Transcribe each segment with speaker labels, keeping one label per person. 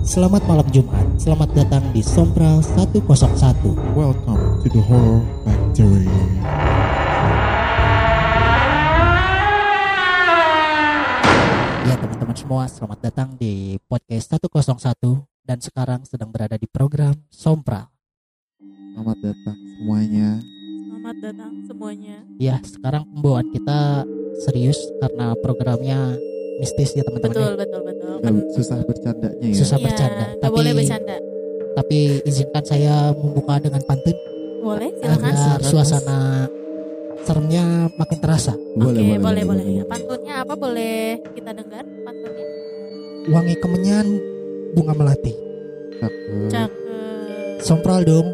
Speaker 1: Selamat malam Jumat. Selamat datang di Sompral 101.
Speaker 2: Welcome to the Horror Factory.
Speaker 1: Ya teman-teman semua, selamat datang di podcast 101 dan sekarang sedang berada di program Sompral.
Speaker 2: Selamat datang semuanya.
Speaker 3: Selamat datang semuanya.
Speaker 1: Ya, sekarang pembawaan kita serius karena programnya mistis ya teman-teman.
Speaker 3: Betul,
Speaker 1: ya.
Speaker 3: betul, betul.
Speaker 2: Dan susah bercandanya ya.
Speaker 1: Susah
Speaker 3: Iya,
Speaker 1: bercanda, tapi
Speaker 3: boleh bercanda.
Speaker 1: tapi izinkan saya membuka dengan pantun
Speaker 3: Boleh, silakan.
Speaker 1: agar suasana seremnya makin terasa.
Speaker 2: Boleh,
Speaker 3: Oke, boleh, boleh. Pantunnya apa boleh kita dengar pantunnya?
Speaker 1: Wangi kemenyan bunga melati.
Speaker 2: Cakep.
Speaker 3: Cakep.
Speaker 1: Sompral dong.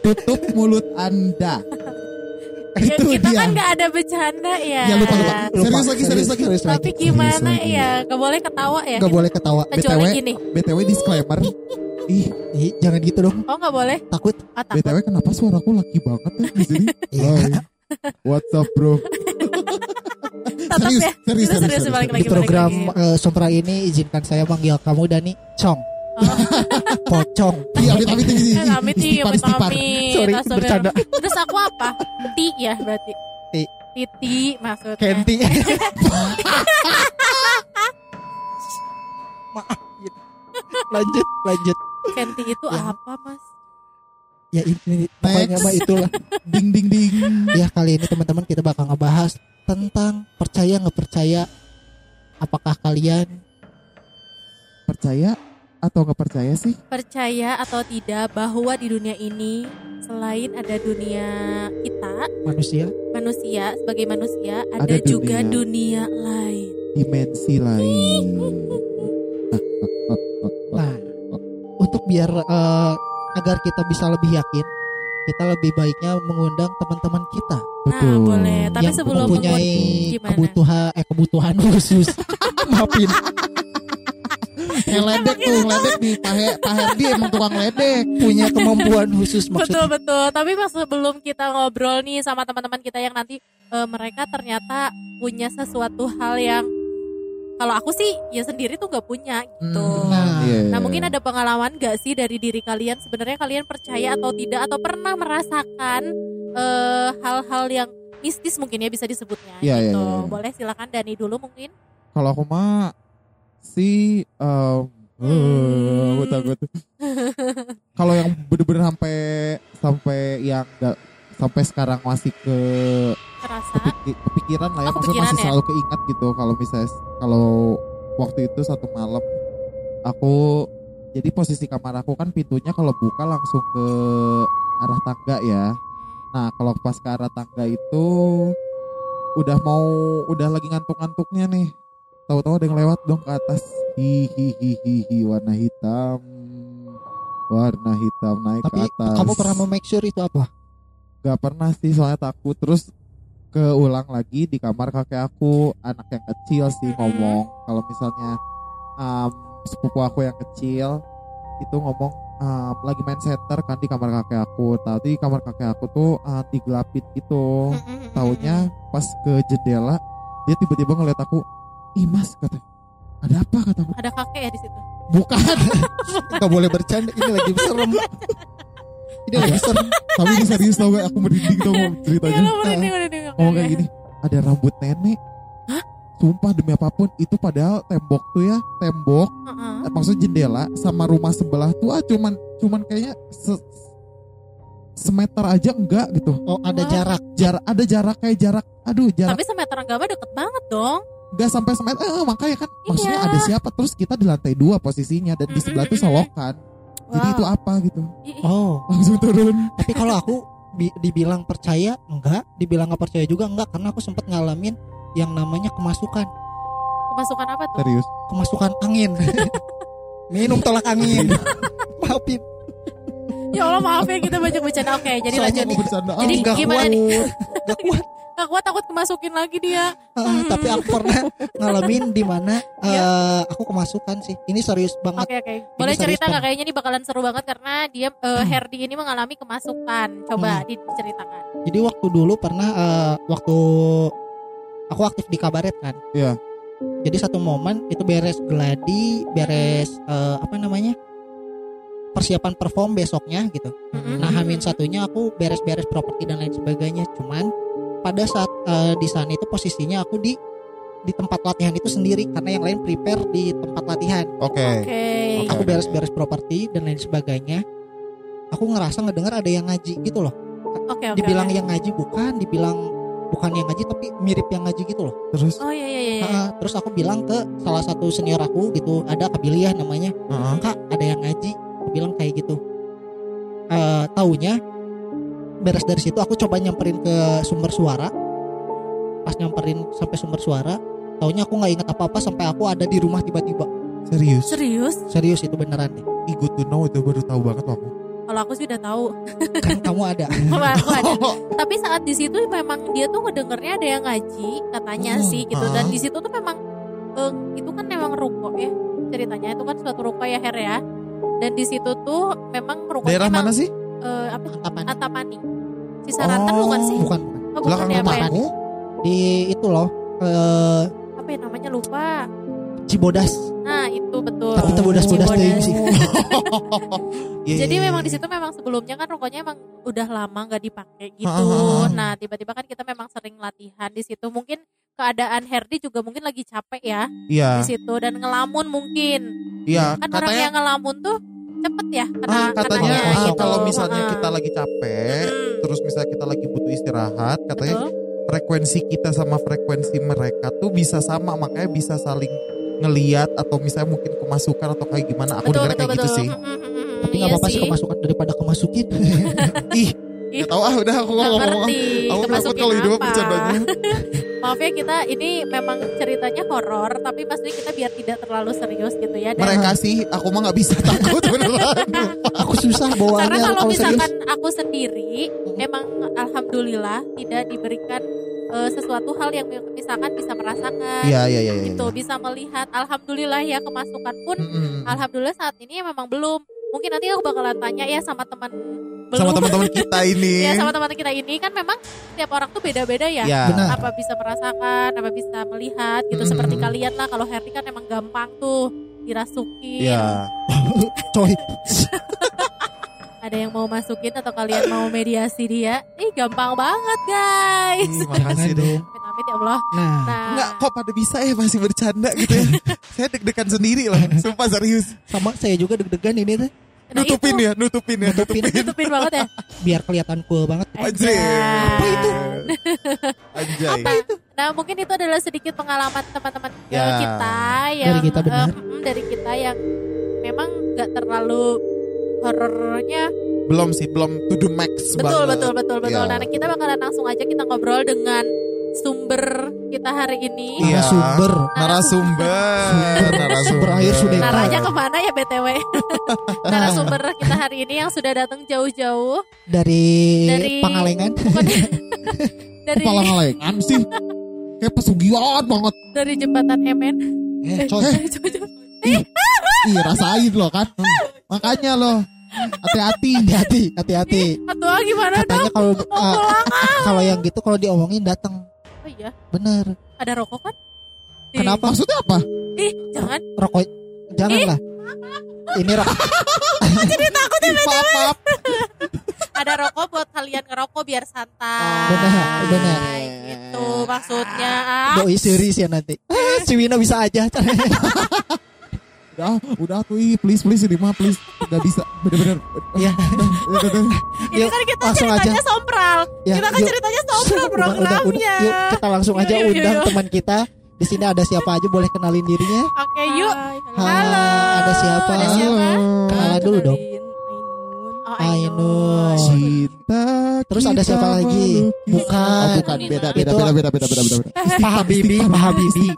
Speaker 2: Tutup mulut Anda.
Speaker 3: Ya,
Speaker 2: Itu
Speaker 3: kita
Speaker 2: dia.
Speaker 3: kan nggak ada bercanda ya.
Speaker 2: Ya lupa lupa.
Speaker 1: Lupa.
Speaker 2: Serius lagi, serius lagi.
Speaker 1: serius lagi.
Speaker 3: Tapi gimana
Speaker 2: Serius lagi.
Speaker 3: ya? Gak boleh ketawa ya?
Speaker 1: Nggak boleh ketawa.
Speaker 3: Kecuali
Speaker 2: BTW.
Speaker 3: gini.
Speaker 2: BTW disclaimer. Ih,
Speaker 1: Ih, jangan gitu dong.
Speaker 3: Oh nggak boleh?
Speaker 1: Takut.
Speaker 3: Ah, takut.
Speaker 2: BTW kenapa suaraku laki banget ya di sini?
Speaker 1: Iya.
Speaker 2: Hai. What's up, bro?
Speaker 3: Tetap
Speaker 2: serius,
Speaker 3: ya.
Speaker 2: serius,
Speaker 3: Serius,
Speaker 2: serius,
Speaker 3: serius, balik
Speaker 1: Di
Speaker 3: lagi, balik
Speaker 1: program
Speaker 3: lagi.
Speaker 1: eh, Sompral ini izinkan saya manggil kamu Dani Cong.
Speaker 3: Oh.
Speaker 1: Pocong.
Speaker 2: Iya, amit amit ini.
Speaker 3: Amit amit amit.
Speaker 1: Sorry, bercanda.
Speaker 3: Terus aku apa? Ti ya berarti.
Speaker 1: Ti.
Speaker 3: Titi maksudnya.
Speaker 1: Kenti. Maaf. gitu. Lanjut, lanjut.
Speaker 3: Kenti itu
Speaker 1: Ya.
Speaker 3: apa mas?
Speaker 1: Ya ini pokoknya mah itulah.
Speaker 2: Ding ding ding.
Speaker 1: Ya kali ini teman-teman kita bakal ngebahas tentang percaya nggak percaya. Apakah kalian
Speaker 2: Percaya atau nggak percaya sih?
Speaker 3: Percaya atau tidak bahwa di dunia ini selain ada dunia kita
Speaker 1: manusia
Speaker 3: manusia sebagai manusia ada,
Speaker 2: Ada
Speaker 3: juga
Speaker 2: dunia.
Speaker 3: dunia lain.
Speaker 2: Dimensi lain.
Speaker 1: Nah, untuk biar eh, agar kita bisa lebih yakin, kita lebih baiknya mengundang teman-teman kita
Speaker 2: Betul.
Speaker 3: Nah, boleh. Tapi
Speaker 1: yang
Speaker 3: sebelum
Speaker 1: mempunyai kebutuhan eh kebutuhan khusus. Maafin.
Speaker 2: Ngeledek tuh, ngeledek di Pak He- Pak Herdi emang tukang ledek.
Speaker 1: punya kemampuan khusus
Speaker 3: Betul
Speaker 1: maksudnya.
Speaker 3: betul. Tapi mas sebelum kita ngobrol nih sama teman-teman kita yang nanti eh, mereka ternyata punya sesuatu hal yang kalau aku sih ya sendiri tuh gak punya gitu.
Speaker 2: Hmm,
Speaker 1: Nah,
Speaker 2: iya.
Speaker 3: Nah mungkin ada pengalaman gak sih dari diri kalian sebenarnya kalian percaya atau tidak atau pernah merasakan eh, hal-hal yang mistis mungkin ya bisa disebutnya
Speaker 2: Iya, iya,
Speaker 3: gitu.
Speaker 2: iya, iya.
Speaker 3: Boleh silakan Dani dulu mungkin.
Speaker 2: Kalau aku mah si um, eh, aku takut. Kalau yang bener-bener sampai sampai yang nggak sampai sekarang masih ke
Speaker 3: Terasa.
Speaker 2: kepikiran lah ya,
Speaker 3: Oh,
Speaker 2: maksudnya masih
Speaker 3: ya?
Speaker 2: selalu keingat gitu. Kalau misalnya kalau waktu itu satu malam aku jadi posisi kamar aku kan pintunya kalau buka langsung ke arah tangga ya. Nah kalau pas ke arah tangga itu udah mau udah lagi ngantuk-ngantuknya nih. Tahu-tahu ada yang lewat dong ke atas. Hihihihi warna hitam. Warna hitam naik
Speaker 1: Tapi
Speaker 2: ke atas.
Speaker 1: kamu pernah make sure itu apa?
Speaker 2: Gak pernah sih soalnya takut terus keulang lagi di kamar kakek aku anak yang kecil sih ngomong kalau misalnya um, sepupu aku yang kecil itu ngomong um, lagi main center kan di kamar kakek aku tadi kamar kakek aku tuh uh, digelapin gitu taunya pas ke jendela dia tiba-tiba ngeliat aku ih mas kata ada apa kataku
Speaker 3: ada kakek ya di situ.
Speaker 2: bukan
Speaker 1: Gak boleh bercanda. Ini lagi serem. Ini lagi serem.
Speaker 2: tapi ini serius tau gak aku merinding tau
Speaker 3: Ya
Speaker 2: ceritanya
Speaker 3: lo merinding merinding.
Speaker 2: ngomong kayak gini ada rambut nenek sumpah demi apa pun itu padahal tembok tuh ya tembok
Speaker 3: Heeh.
Speaker 2: eh, maksudnya jendela sama rumah sebelah tuh ah cuman cuman kayaknya se- semeter aja enggak gitu
Speaker 1: Oh, ada
Speaker 3: Wah.
Speaker 1: jarak.
Speaker 2: jarak ada jarak kayak jarak aduh jarak
Speaker 3: Tapi semeter agama deket banget dong.
Speaker 2: Enggak sampai semeter eh, makanya kan maksudnya
Speaker 3: Iya.
Speaker 2: ada siapa terus kita di lantai dua posisinya dan di sebelah tuh selokan jadi
Speaker 3: Wow.
Speaker 2: itu apa gitu
Speaker 1: Oh,
Speaker 2: langsung turun
Speaker 1: tapi kalau aku bi- dibilang percaya enggak, dibilang nggak percaya juga enggak karena aku sempat ngalamin yang namanya kemasukan,
Speaker 3: Kemasukan apa tuh?
Speaker 2: serius
Speaker 1: kemasukan angin. Minum tolak angin. Maafin.
Speaker 3: Ya Allah maaf ya kita banyak bercanda. Oke, jadi
Speaker 1: Soalnya
Speaker 3: lanjut.
Speaker 2: bercanda
Speaker 3: Jadi gimana
Speaker 1: kuat.
Speaker 3: nih?
Speaker 1: Nggak kuat.
Speaker 3: Gak kuat takut kemasukin lagi dia.
Speaker 1: Ah, tapi aku pernah ngalamin di mana eh, aku kemasukan sih. Ini serius banget.
Speaker 3: Oke oke. Boleh cerita nggak kayaknya ini bakalan seru banget karena dia eh, Herdi ini mengalami kemasukan. Coba
Speaker 1: Hmm.
Speaker 3: diceritakan.
Speaker 1: Jadi waktu dulu pernah eh, waktu aku aktif di kabaret kan.
Speaker 2: Iya.
Speaker 1: jadi satu momen itu beres gladi beres eh, apa namanya persiapan perform besoknya gitu
Speaker 3: Mm-mm.
Speaker 1: nah hamin satunya aku beres-beres properti dan lain sebagainya cuman pada saat eh, di sana itu posisinya aku di di tempat latihan itu sendiri karena yang lain prepare di tempat latihan
Speaker 2: Oke.
Speaker 3: Oke.
Speaker 2: Oke.
Speaker 1: aku beres-beres properti dan lain sebagainya aku ngerasa ngedengar ada yang ngaji gitu loh
Speaker 3: Oke oke.
Speaker 1: dibilang
Speaker 3: oke.
Speaker 1: yang ngaji bukan dibilang bukan yang ngaji tapi mirip yang ngaji gitu loh
Speaker 2: Terus
Speaker 3: Oh iya iya iya.
Speaker 1: Nah, terus aku bilang ke salah satu senior aku gitu ada Kabiliah namanya
Speaker 2: Heeh.
Speaker 1: kak ada yang ngaji aku bilang kayak gitu Eh taunya beres dari situ aku coba nyamperin ke sumber suara pas nyamperin sampai sumber suara taunya aku nggak ingat apa apa sampai aku ada di rumah tiba-tiba
Speaker 2: serius.
Speaker 3: Serius?
Speaker 1: serius itu beneran deh
Speaker 2: Ih, good to know itu baru tahu banget aku.
Speaker 3: Kalau aku sih udah tahu.
Speaker 1: kan kamu ada
Speaker 3: Kalau aku ada. Tapi saat di situ memang dia tuh ngedengernya ada yang ngaji katanya
Speaker 1: Hmm,
Speaker 3: sih gitu dan
Speaker 2: ah.
Speaker 3: di situ tuh memang eh, itu kan memang ruko ya ceritanya itu kan suatu ruko ya Her ya. Dan di situ tuh memang rukonya
Speaker 2: Daerah
Speaker 3: memang,
Speaker 2: mana sih?
Speaker 3: Eh, apa
Speaker 1: Antapan
Speaker 3: Antapani. Cisarantan
Speaker 2: Oh,
Speaker 3: bukan sih?
Speaker 1: bukan
Speaker 3: Oh, bukan
Speaker 2: Belakang
Speaker 3: ya apa ya?
Speaker 1: di itu loh eh
Speaker 3: Apa ya namanya lupa.
Speaker 1: Cibodas
Speaker 3: Nah, itu betul.
Speaker 1: tapi itu bodas-bodas
Speaker 3: Cibodas.
Speaker 1: teuing sih
Speaker 2: Iya,
Speaker 3: Jadi
Speaker 2: iya,
Speaker 3: memang
Speaker 2: iya.
Speaker 3: di situ memang sebelumnya kan rukonya emang udah lama nggak dipakai gitu.
Speaker 2: Ah, ah, ah.
Speaker 3: Nah tiba-tiba kan kita memang sering latihan di situ. Mungkin keadaan Herdi juga mungkin lagi capek ya
Speaker 2: Iya,
Speaker 3: di situ dan ngelamun mungkin.
Speaker 2: iya.
Speaker 3: Kan orang
Speaker 2: Katanya
Speaker 3: yang ngelamun tuh cepet ya kena
Speaker 2: ah, katanya
Speaker 3: kenanya
Speaker 2: ah,
Speaker 3: gitu.
Speaker 2: kalau misalnya
Speaker 3: Ah,
Speaker 2: kita lagi capek,
Speaker 3: mm,
Speaker 2: terus misalnya kita lagi butuh istirahat, katanya
Speaker 3: betul.
Speaker 2: frekuensi kita sama frekuensi mereka tuh bisa sama, makanya bisa saling ngeliat atau misalnya mungkin kemasukan atau kayak gimana. Aku dengar
Speaker 3: betul
Speaker 2: kayak gitu
Speaker 3: betul.
Speaker 2: sih.
Speaker 3: Mm, mm,
Speaker 1: tapi
Speaker 3: iya
Speaker 1: nggak apa-apa sih
Speaker 3: sih.
Speaker 1: kemasukan daripada kemasukin
Speaker 2: Ih,
Speaker 3: Ih,
Speaker 2: gak tahu ah udah aku
Speaker 3: nggak
Speaker 2: ngomong. Aku takut kalau hidup
Speaker 3: apa.
Speaker 2: bercandanya.
Speaker 3: Maaf ya kita ini memang ceritanya horor tapi maksudnya kita biar tidak terlalu serius gitu ya. Dan
Speaker 2: Mereka sih, aku mah nggak bisa takut beneran.
Speaker 1: aku susah
Speaker 3: Karena
Speaker 1: bawaannya
Speaker 3: kalau
Speaker 1: kalau serius
Speaker 3: misalkan aku sendiri, emang alhamdulillah tidak diberikan eh, sesuatu hal yang misalkan bisa merasakan,
Speaker 2: Iya, iya, iya. iya.
Speaker 3: gitu, bisa melihat. Alhamdulillah ya kemasukan pun,
Speaker 2: Mm-mm.
Speaker 3: alhamdulillah saat ini ya memang belum. Mungkin nanti aku bakalan tanya ya sama teman belum.
Speaker 2: Sama teman-teman kita ini.
Speaker 3: ya sama teman kita ini kan memang tiap orang tuh beda-beda ya.
Speaker 2: Ya.
Speaker 1: Benar.
Speaker 3: Apa bisa merasakan, apa bisa melihat gitu.
Speaker 2: Mm-mm.
Speaker 3: Seperti kalian lah, kalau Herdi kan emang gampang tuh dirasukin.
Speaker 2: Iya.
Speaker 1: coy
Speaker 3: ada yang mau masukin atau kalian mau mediasi dia ih gampang banget guys
Speaker 2: Ih, Makasih deh.
Speaker 3: amit-amit ya Allah
Speaker 1: nah
Speaker 3: nah
Speaker 2: Enggak, kok pada bisa ya masih bercanda gitu ya. Saya deg-degan sendiri loh, sumpah serius.
Speaker 1: sama saya juga deg-degan ini tuh
Speaker 2: Nutupin
Speaker 3: itu,
Speaker 2: ya, nutupin ya,
Speaker 1: Nutupin.
Speaker 2: nutupin.
Speaker 3: banget ya
Speaker 1: biar kelihatan cool banget
Speaker 2: Anjay.
Speaker 3: Apa
Speaker 2: itu? Anjay.
Speaker 3: apa nah mungkin itu adalah sedikit pengalaman teman-teman eh,
Speaker 2: Ya.
Speaker 3: kita yang
Speaker 1: Dari kita benar.
Speaker 3: eh, mm, dari kita yang memang nggak terlalu horornya
Speaker 2: Belum sih, belum to the max
Speaker 3: betul
Speaker 2: banget.
Speaker 3: betul betul betul
Speaker 2: Ya.
Speaker 3: nah kita bakalan langsung aja kita ngobrol dengan sumber kita hari ini
Speaker 2: Iya.
Speaker 1: Narasumber.
Speaker 2: Narasumber.
Speaker 1: Sumber air sudah
Speaker 3: Naranya ke mana ya BTW? Narasumber kita hari ini yang sudah datang jauh-jauh
Speaker 1: dari,
Speaker 3: Dari-
Speaker 1: Pangalengan
Speaker 3: bukan dari
Speaker 2: Kepala ngalengan sih. Kayak pesugihan banget.
Speaker 3: dari jembatan MN.
Speaker 1: eh coy
Speaker 2: Ih, rasain loh kan. Makanya loh. Hati-hati.
Speaker 1: hati-hati hati-hati
Speaker 3: Atau gimana dong?
Speaker 1: katanya kalau
Speaker 3: Mau
Speaker 1: ah,
Speaker 3: pulang?
Speaker 1: kalau yang gitu kalau diomongin datang
Speaker 3: Oh iya,
Speaker 1: bener
Speaker 3: ada rokok kan?
Speaker 1: Kenapa
Speaker 2: Maksudnya apa?
Speaker 3: Ih, jangan.
Speaker 1: rokok janganlah ini rokok
Speaker 3: Jadi takut ya
Speaker 2: maaf.
Speaker 3: Ada rokok buat kalian ngerokok biar santai.
Speaker 1: Benar, benar.
Speaker 3: Gitu maksudnya. Ah,
Speaker 1: doi serius ya nanti Ah, si Wina bisa aja
Speaker 2: Udah, udah tuh, ih, please, please, ini mah, please. Gak bisa, bener-bener.
Speaker 1: Iya.
Speaker 3: ini
Speaker 1: Yuk,
Speaker 3: kan kita
Speaker 1: langsung
Speaker 3: ceritanya sompral.
Speaker 1: Ya,
Speaker 3: kita kan
Speaker 1: yuk.
Speaker 3: ceritanya sompral
Speaker 1: Udah, udah,
Speaker 3: programnya.
Speaker 1: udah. Yuk kita langsung aja
Speaker 3: Yuk, yuk,
Speaker 1: undang
Speaker 3: yuk.
Speaker 1: teman kita. Di sini ada siapa aja boleh kenalin dirinya.
Speaker 3: Oke, yuk.
Speaker 1: Hai,
Speaker 3: Halo.
Speaker 1: ada siapa?
Speaker 3: Ada siapa?
Speaker 1: Kenalan dulu dong.
Speaker 3: Oh,
Speaker 1: Ainun. Terus ada siapa lagi? Bukan.
Speaker 2: Oh, bukan, beda, beda, beda, beda, beda, beda, beda.
Speaker 1: Pak Habibi, Pak Habibi.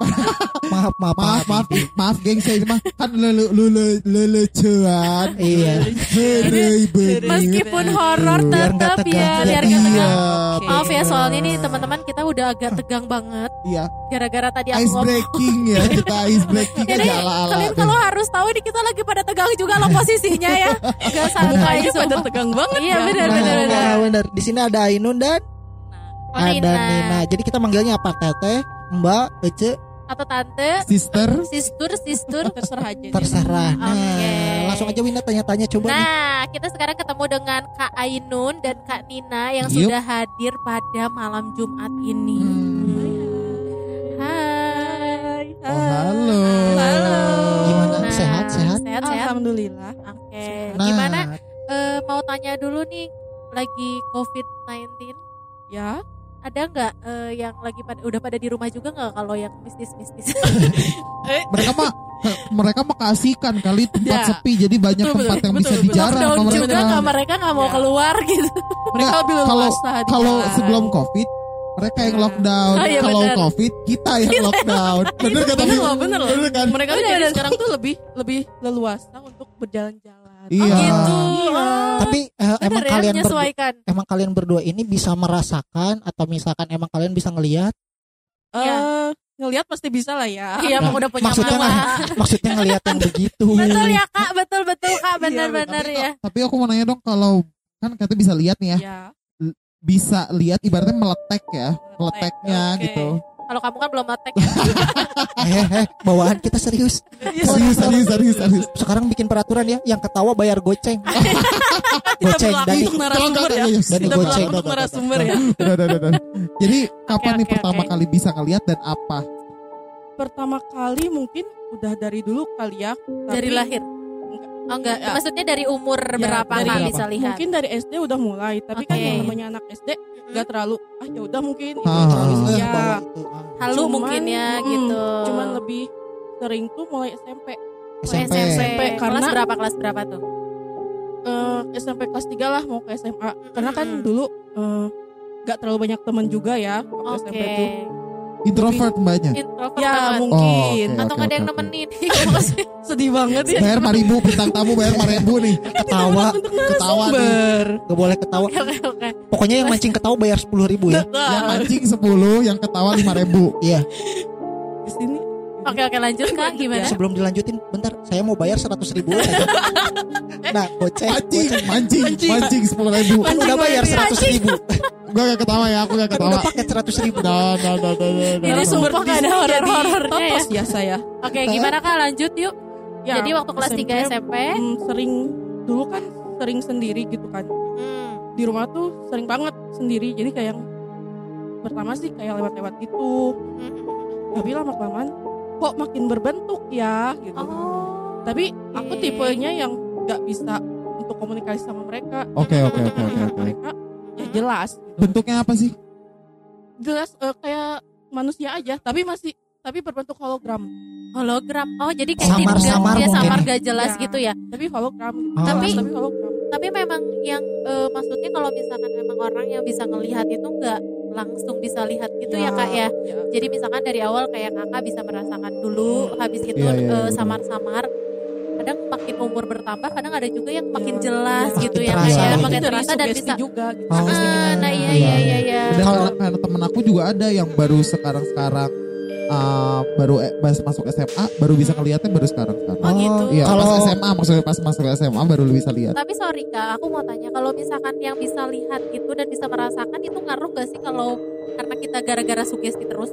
Speaker 1: Maaf, maaf,
Speaker 2: Maaf, maaf, maaf, geng saya ini mah kan lele lele lelecuan.
Speaker 1: Iya.
Speaker 2: Herei bener.
Speaker 3: Meskipun horor tetap ya,
Speaker 1: biar nggak
Speaker 2: Iya,
Speaker 3: tegang. Maaf ya soalnya nih teman-teman kita udah agak tegang banget
Speaker 2: Iya,
Speaker 3: gara-gara tadi aku
Speaker 2: ice breaking ya, kita ice breaking aja ala-ala.
Speaker 3: kalian kalau harus tahu nih kita lagi pada tegang juga loh posisinya ya. Gak santai
Speaker 4: pada tegang banget
Speaker 3: Iya
Speaker 4: ya.
Speaker 3: benar benar benar.
Speaker 1: Nah, benar. Di sini ada Ainun dan
Speaker 3: Oh,
Speaker 1: ada
Speaker 3: Nina.
Speaker 1: Nina. Jadi kita manggilnya apa? Teteh, Mbak, Ece,
Speaker 3: atau tante,
Speaker 2: sister
Speaker 3: sister, sister.
Speaker 4: terserah aja.
Speaker 1: Terserah. Nah,
Speaker 3: Oke.
Speaker 1: langsung aja Winda tanya-tanya coba nih.
Speaker 3: Nah, kita sekarang ketemu dengan Kak Ainun dan Kak Nina yang
Speaker 2: Yup.
Speaker 3: sudah hadir pada malam Jumat ini.
Speaker 2: Hmm.
Speaker 3: Hai.
Speaker 2: Oh, halo.
Speaker 4: Halo.
Speaker 1: Gimana?
Speaker 3: Nah,
Speaker 1: Sehat, sehat?
Speaker 3: Sehat.
Speaker 4: Alhamdulillah.
Speaker 3: Oke.
Speaker 1: Nah,
Speaker 3: Gimana? Eh, mau tanya dulu nih, lagi COVID-19,
Speaker 4: Ya.
Speaker 3: ada nggak eh, yang lagi pada udah pada di rumah juga nggak kalau yang mistis-mistis?
Speaker 2: mereka mah mereka mah keasikan kali tempat
Speaker 4: Ya.
Speaker 2: sepi jadi banyak
Speaker 4: Betul,
Speaker 2: tempat
Speaker 4: betul,
Speaker 2: yang bisa
Speaker 4: betul, betul.
Speaker 2: dijarah
Speaker 3: Lockdown
Speaker 2: sama
Speaker 3: juga
Speaker 2: mereka
Speaker 3: nggak mereka nggak mau
Speaker 4: Ya.
Speaker 3: keluar gitu.
Speaker 4: Mereka
Speaker 2: Nggak,
Speaker 4: lebih
Speaker 2: kalau kalau sebelum covid mereka yang lockdown
Speaker 3: Oh, iya,
Speaker 2: kalau
Speaker 3: benar.
Speaker 2: covid kita yang lockdown bener kan
Speaker 4: Bener loh, bener loh.
Speaker 2: Bener kan
Speaker 4: Mereka tuh
Speaker 3: Bener,
Speaker 4: jadi
Speaker 3: bener.
Speaker 4: sekarang tuh lebih lebih leluasa untuk berjalan-jalan.
Speaker 2: Iya.
Speaker 3: Oh gitu.
Speaker 4: Iya.
Speaker 1: Tapi eh,
Speaker 3: Bener
Speaker 1: emang
Speaker 3: ya,
Speaker 1: kalian berdua,
Speaker 3: menyesuaikan.
Speaker 1: emang kalian berdua ini bisa merasakan atau misalkan emang kalian bisa ngelihat
Speaker 4: Eh, ngelihat pasti bisa lah ya.
Speaker 3: Iya, emang udah punya
Speaker 1: maksudnya
Speaker 3: mama.
Speaker 1: maksudnya ngelihat yang begitu.
Speaker 3: Betul ya kak, betul betul kak,
Speaker 4: Iya,
Speaker 3: benar-benar
Speaker 2: tapi,
Speaker 3: ya.
Speaker 2: tapi aku mau nanya dong kalau kan katanya bisa lihat nih ya
Speaker 4: Ya.
Speaker 2: bisa lihat ibaratnya meletek ya meleteknya
Speaker 4: Oke.
Speaker 2: gitu
Speaker 3: Kalau kamu kan belum matek ya.
Speaker 1: eh, eh, bawaan kita serius.
Speaker 2: serius serius serius serius
Speaker 1: Sekarang bikin peraturan ya, yang ketawa bayar goceng. goceng Dani.
Speaker 4: untuk narasumber ya. Kita
Speaker 1: goceng.
Speaker 4: narasumber ya.
Speaker 2: Jadi kapan nih pertama kali bisa ngelihat dan apa?
Speaker 4: Pertama kali mungkin udah dari dulu kali ya.
Speaker 3: Dari lahir. Oh enggak,
Speaker 4: Ya.
Speaker 3: maksudnya dari umur
Speaker 4: Ya,
Speaker 3: berapa
Speaker 4: dari
Speaker 2: berapa?
Speaker 3: bisa lihat?
Speaker 4: Mungkin dari SD udah mulai, tapi kan
Speaker 3: Oke.
Speaker 4: yang namanya anak SD nggak terlalu ah ya udah mungkin itu
Speaker 2: Ah,
Speaker 4: terlalu
Speaker 2: ah, ah.
Speaker 4: ya.
Speaker 1: Itu, ah.
Speaker 3: Halu
Speaker 4: Cuman,
Speaker 3: mungkin ya
Speaker 4: mm,
Speaker 3: gitu.
Speaker 4: Cuman lebih sering tuh mulai SMP.
Speaker 3: Oh,
Speaker 1: SMP.
Speaker 3: SMP.
Speaker 4: Karena-
Speaker 3: Kelas berapa? Kelas berapa tuh?
Speaker 4: Eh, SMP kelas 3 lah mau ke SMA. Karena kan dulu eh, nggak terlalu banyak teman juga ya waktu
Speaker 3: Oke.
Speaker 4: SMP tuh.
Speaker 2: Introvert mbaknya.
Speaker 3: Introvert
Speaker 4: Ya
Speaker 3: banget.
Speaker 4: mungkin.
Speaker 2: Oh, oke.
Speaker 3: Atau nggak ada yang
Speaker 2: oke.
Speaker 3: nemenin.
Speaker 4: Sedih banget ya.
Speaker 2: Bayar 5 ribu, bintang tamu bayar 5 ribu nih.
Speaker 1: Ketawa,
Speaker 2: Ketawa nih.
Speaker 1: gak boleh ketawa.
Speaker 3: Oke oke oke.
Speaker 1: Pokoknya yang mancing ketawa bayar sepuluh ribu ya.
Speaker 2: Yang mancing 10, yang ketawa 5 ribu.
Speaker 1: Iya.
Speaker 4: Di sini
Speaker 3: Oke oke lanjut kak gimana?
Speaker 1: Sebelum dilanjutin, bentar, saya mau bayar seratus ribu. aja. nah, goceng,
Speaker 2: Mancing,
Speaker 1: goceng.
Speaker 2: mancing,
Speaker 4: Mancing.
Speaker 2: mancing 10 ribu.
Speaker 1: Kan udah bayar seratus ribu.
Speaker 2: Gue gak ketawa ya, aku gak
Speaker 1: Kan
Speaker 2: ketawa.
Speaker 1: udah paket seratus ribu.
Speaker 2: Nah, nah, nah, nah, nah, nah.
Speaker 3: Ini sumber nggak ada horor-horornya
Speaker 4: jadi
Speaker 3: ya.
Speaker 4: ya saya.
Speaker 3: Oke gimana kak lanjut yuk.
Speaker 4: Ya,
Speaker 3: Jadi waktu kelas 3 SMP.
Speaker 4: hmm, sering dulu kan sering sendiri gitu kan.
Speaker 3: Hmm.
Speaker 4: Di rumah tuh sering banget sendiri. Jadi kayak yang pertama sih kayak lewat-lewat gitu. Tapi lama kelamaan kok makin berbentuk ya gitu.
Speaker 3: Oh.
Speaker 4: Tapi aku
Speaker 3: oke.
Speaker 4: tipenya yang nggak bisa untuk komunikasi sama mereka.
Speaker 2: Oke, oke,
Speaker 4: untuk
Speaker 2: oke, oke,
Speaker 4: ya jelas. Gitu.
Speaker 2: Bentuknya apa sih?
Speaker 4: Jelas eh, kayak manusia aja. Tapi masih tapi berbentuk hologram.
Speaker 3: Hologram. Oh jadi kayak
Speaker 1: Samar-
Speaker 3: tidak-
Speaker 1: samar
Speaker 3: dia
Speaker 1: mungkin.
Speaker 3: samar gak jelas
Speaker 4: Ya.
Speaker 3: gitu ya.
Speaker 4: Tapi hologram.
Speaker 1: Oh.
Speaker 3: Tapi-
Speaker 4: tapi hologram.
Speaker 3: Tapi memang yang eh, maksudnya kalau misalkan memang orang yang bisa ngelihat itu nggak langsung bisa lihat gitu ya, kak ya.
Speaker 4: ya.
Speaker 3: Jadi misalkan dari awal kayak kakak bisa merasakan dulu, habis itu
Speaker 2: Iya, iya,
Speaker 3: eh,
Speaker 2: iya.
Speaker 3: samar-samar. Kadang makin umur bertambah, kadang ada juga yang makin
Speaker 4: Iya.
Speaker 3: jelas
Speaker 1: Iya,
Speaker 3: gitu
Speaker 1: makin
Speaker 3: ya
Speaker 1: terasa.
Speaker 3: kayak
Speaker 1: Itu
Speaker 3: makin terasa dan bisa.
Speaker 4: juga gitu.
Speaker 1: Oh.
Speaker 3: Ah, nah iya
Speaker 2: Iya.
Speaker 3: iya iya iya.
Speaker 2: Dan
Speaker 1: Kalau-
Speaker 2: temen aku juga ada yang baru sekarang-sekarang uh, baru eh, pas masuk SMA baru bisa ngeliatnya baru sekarang-sekarang.
Speaker 3: Oh, gitu.
Speaker 2: Iya,
Speaker 1: Kalau
Speaker 2: pas SMA maksudnya pas masuk SMA baru lu bisa lihat.
Speaker 3: Tapi sorry kak, aku mau tanya kalau misalkan yang bisa lihat itu dan bisa merasakan itu ngaruh gak sih kalau karena kita gara-gara sugesti terus,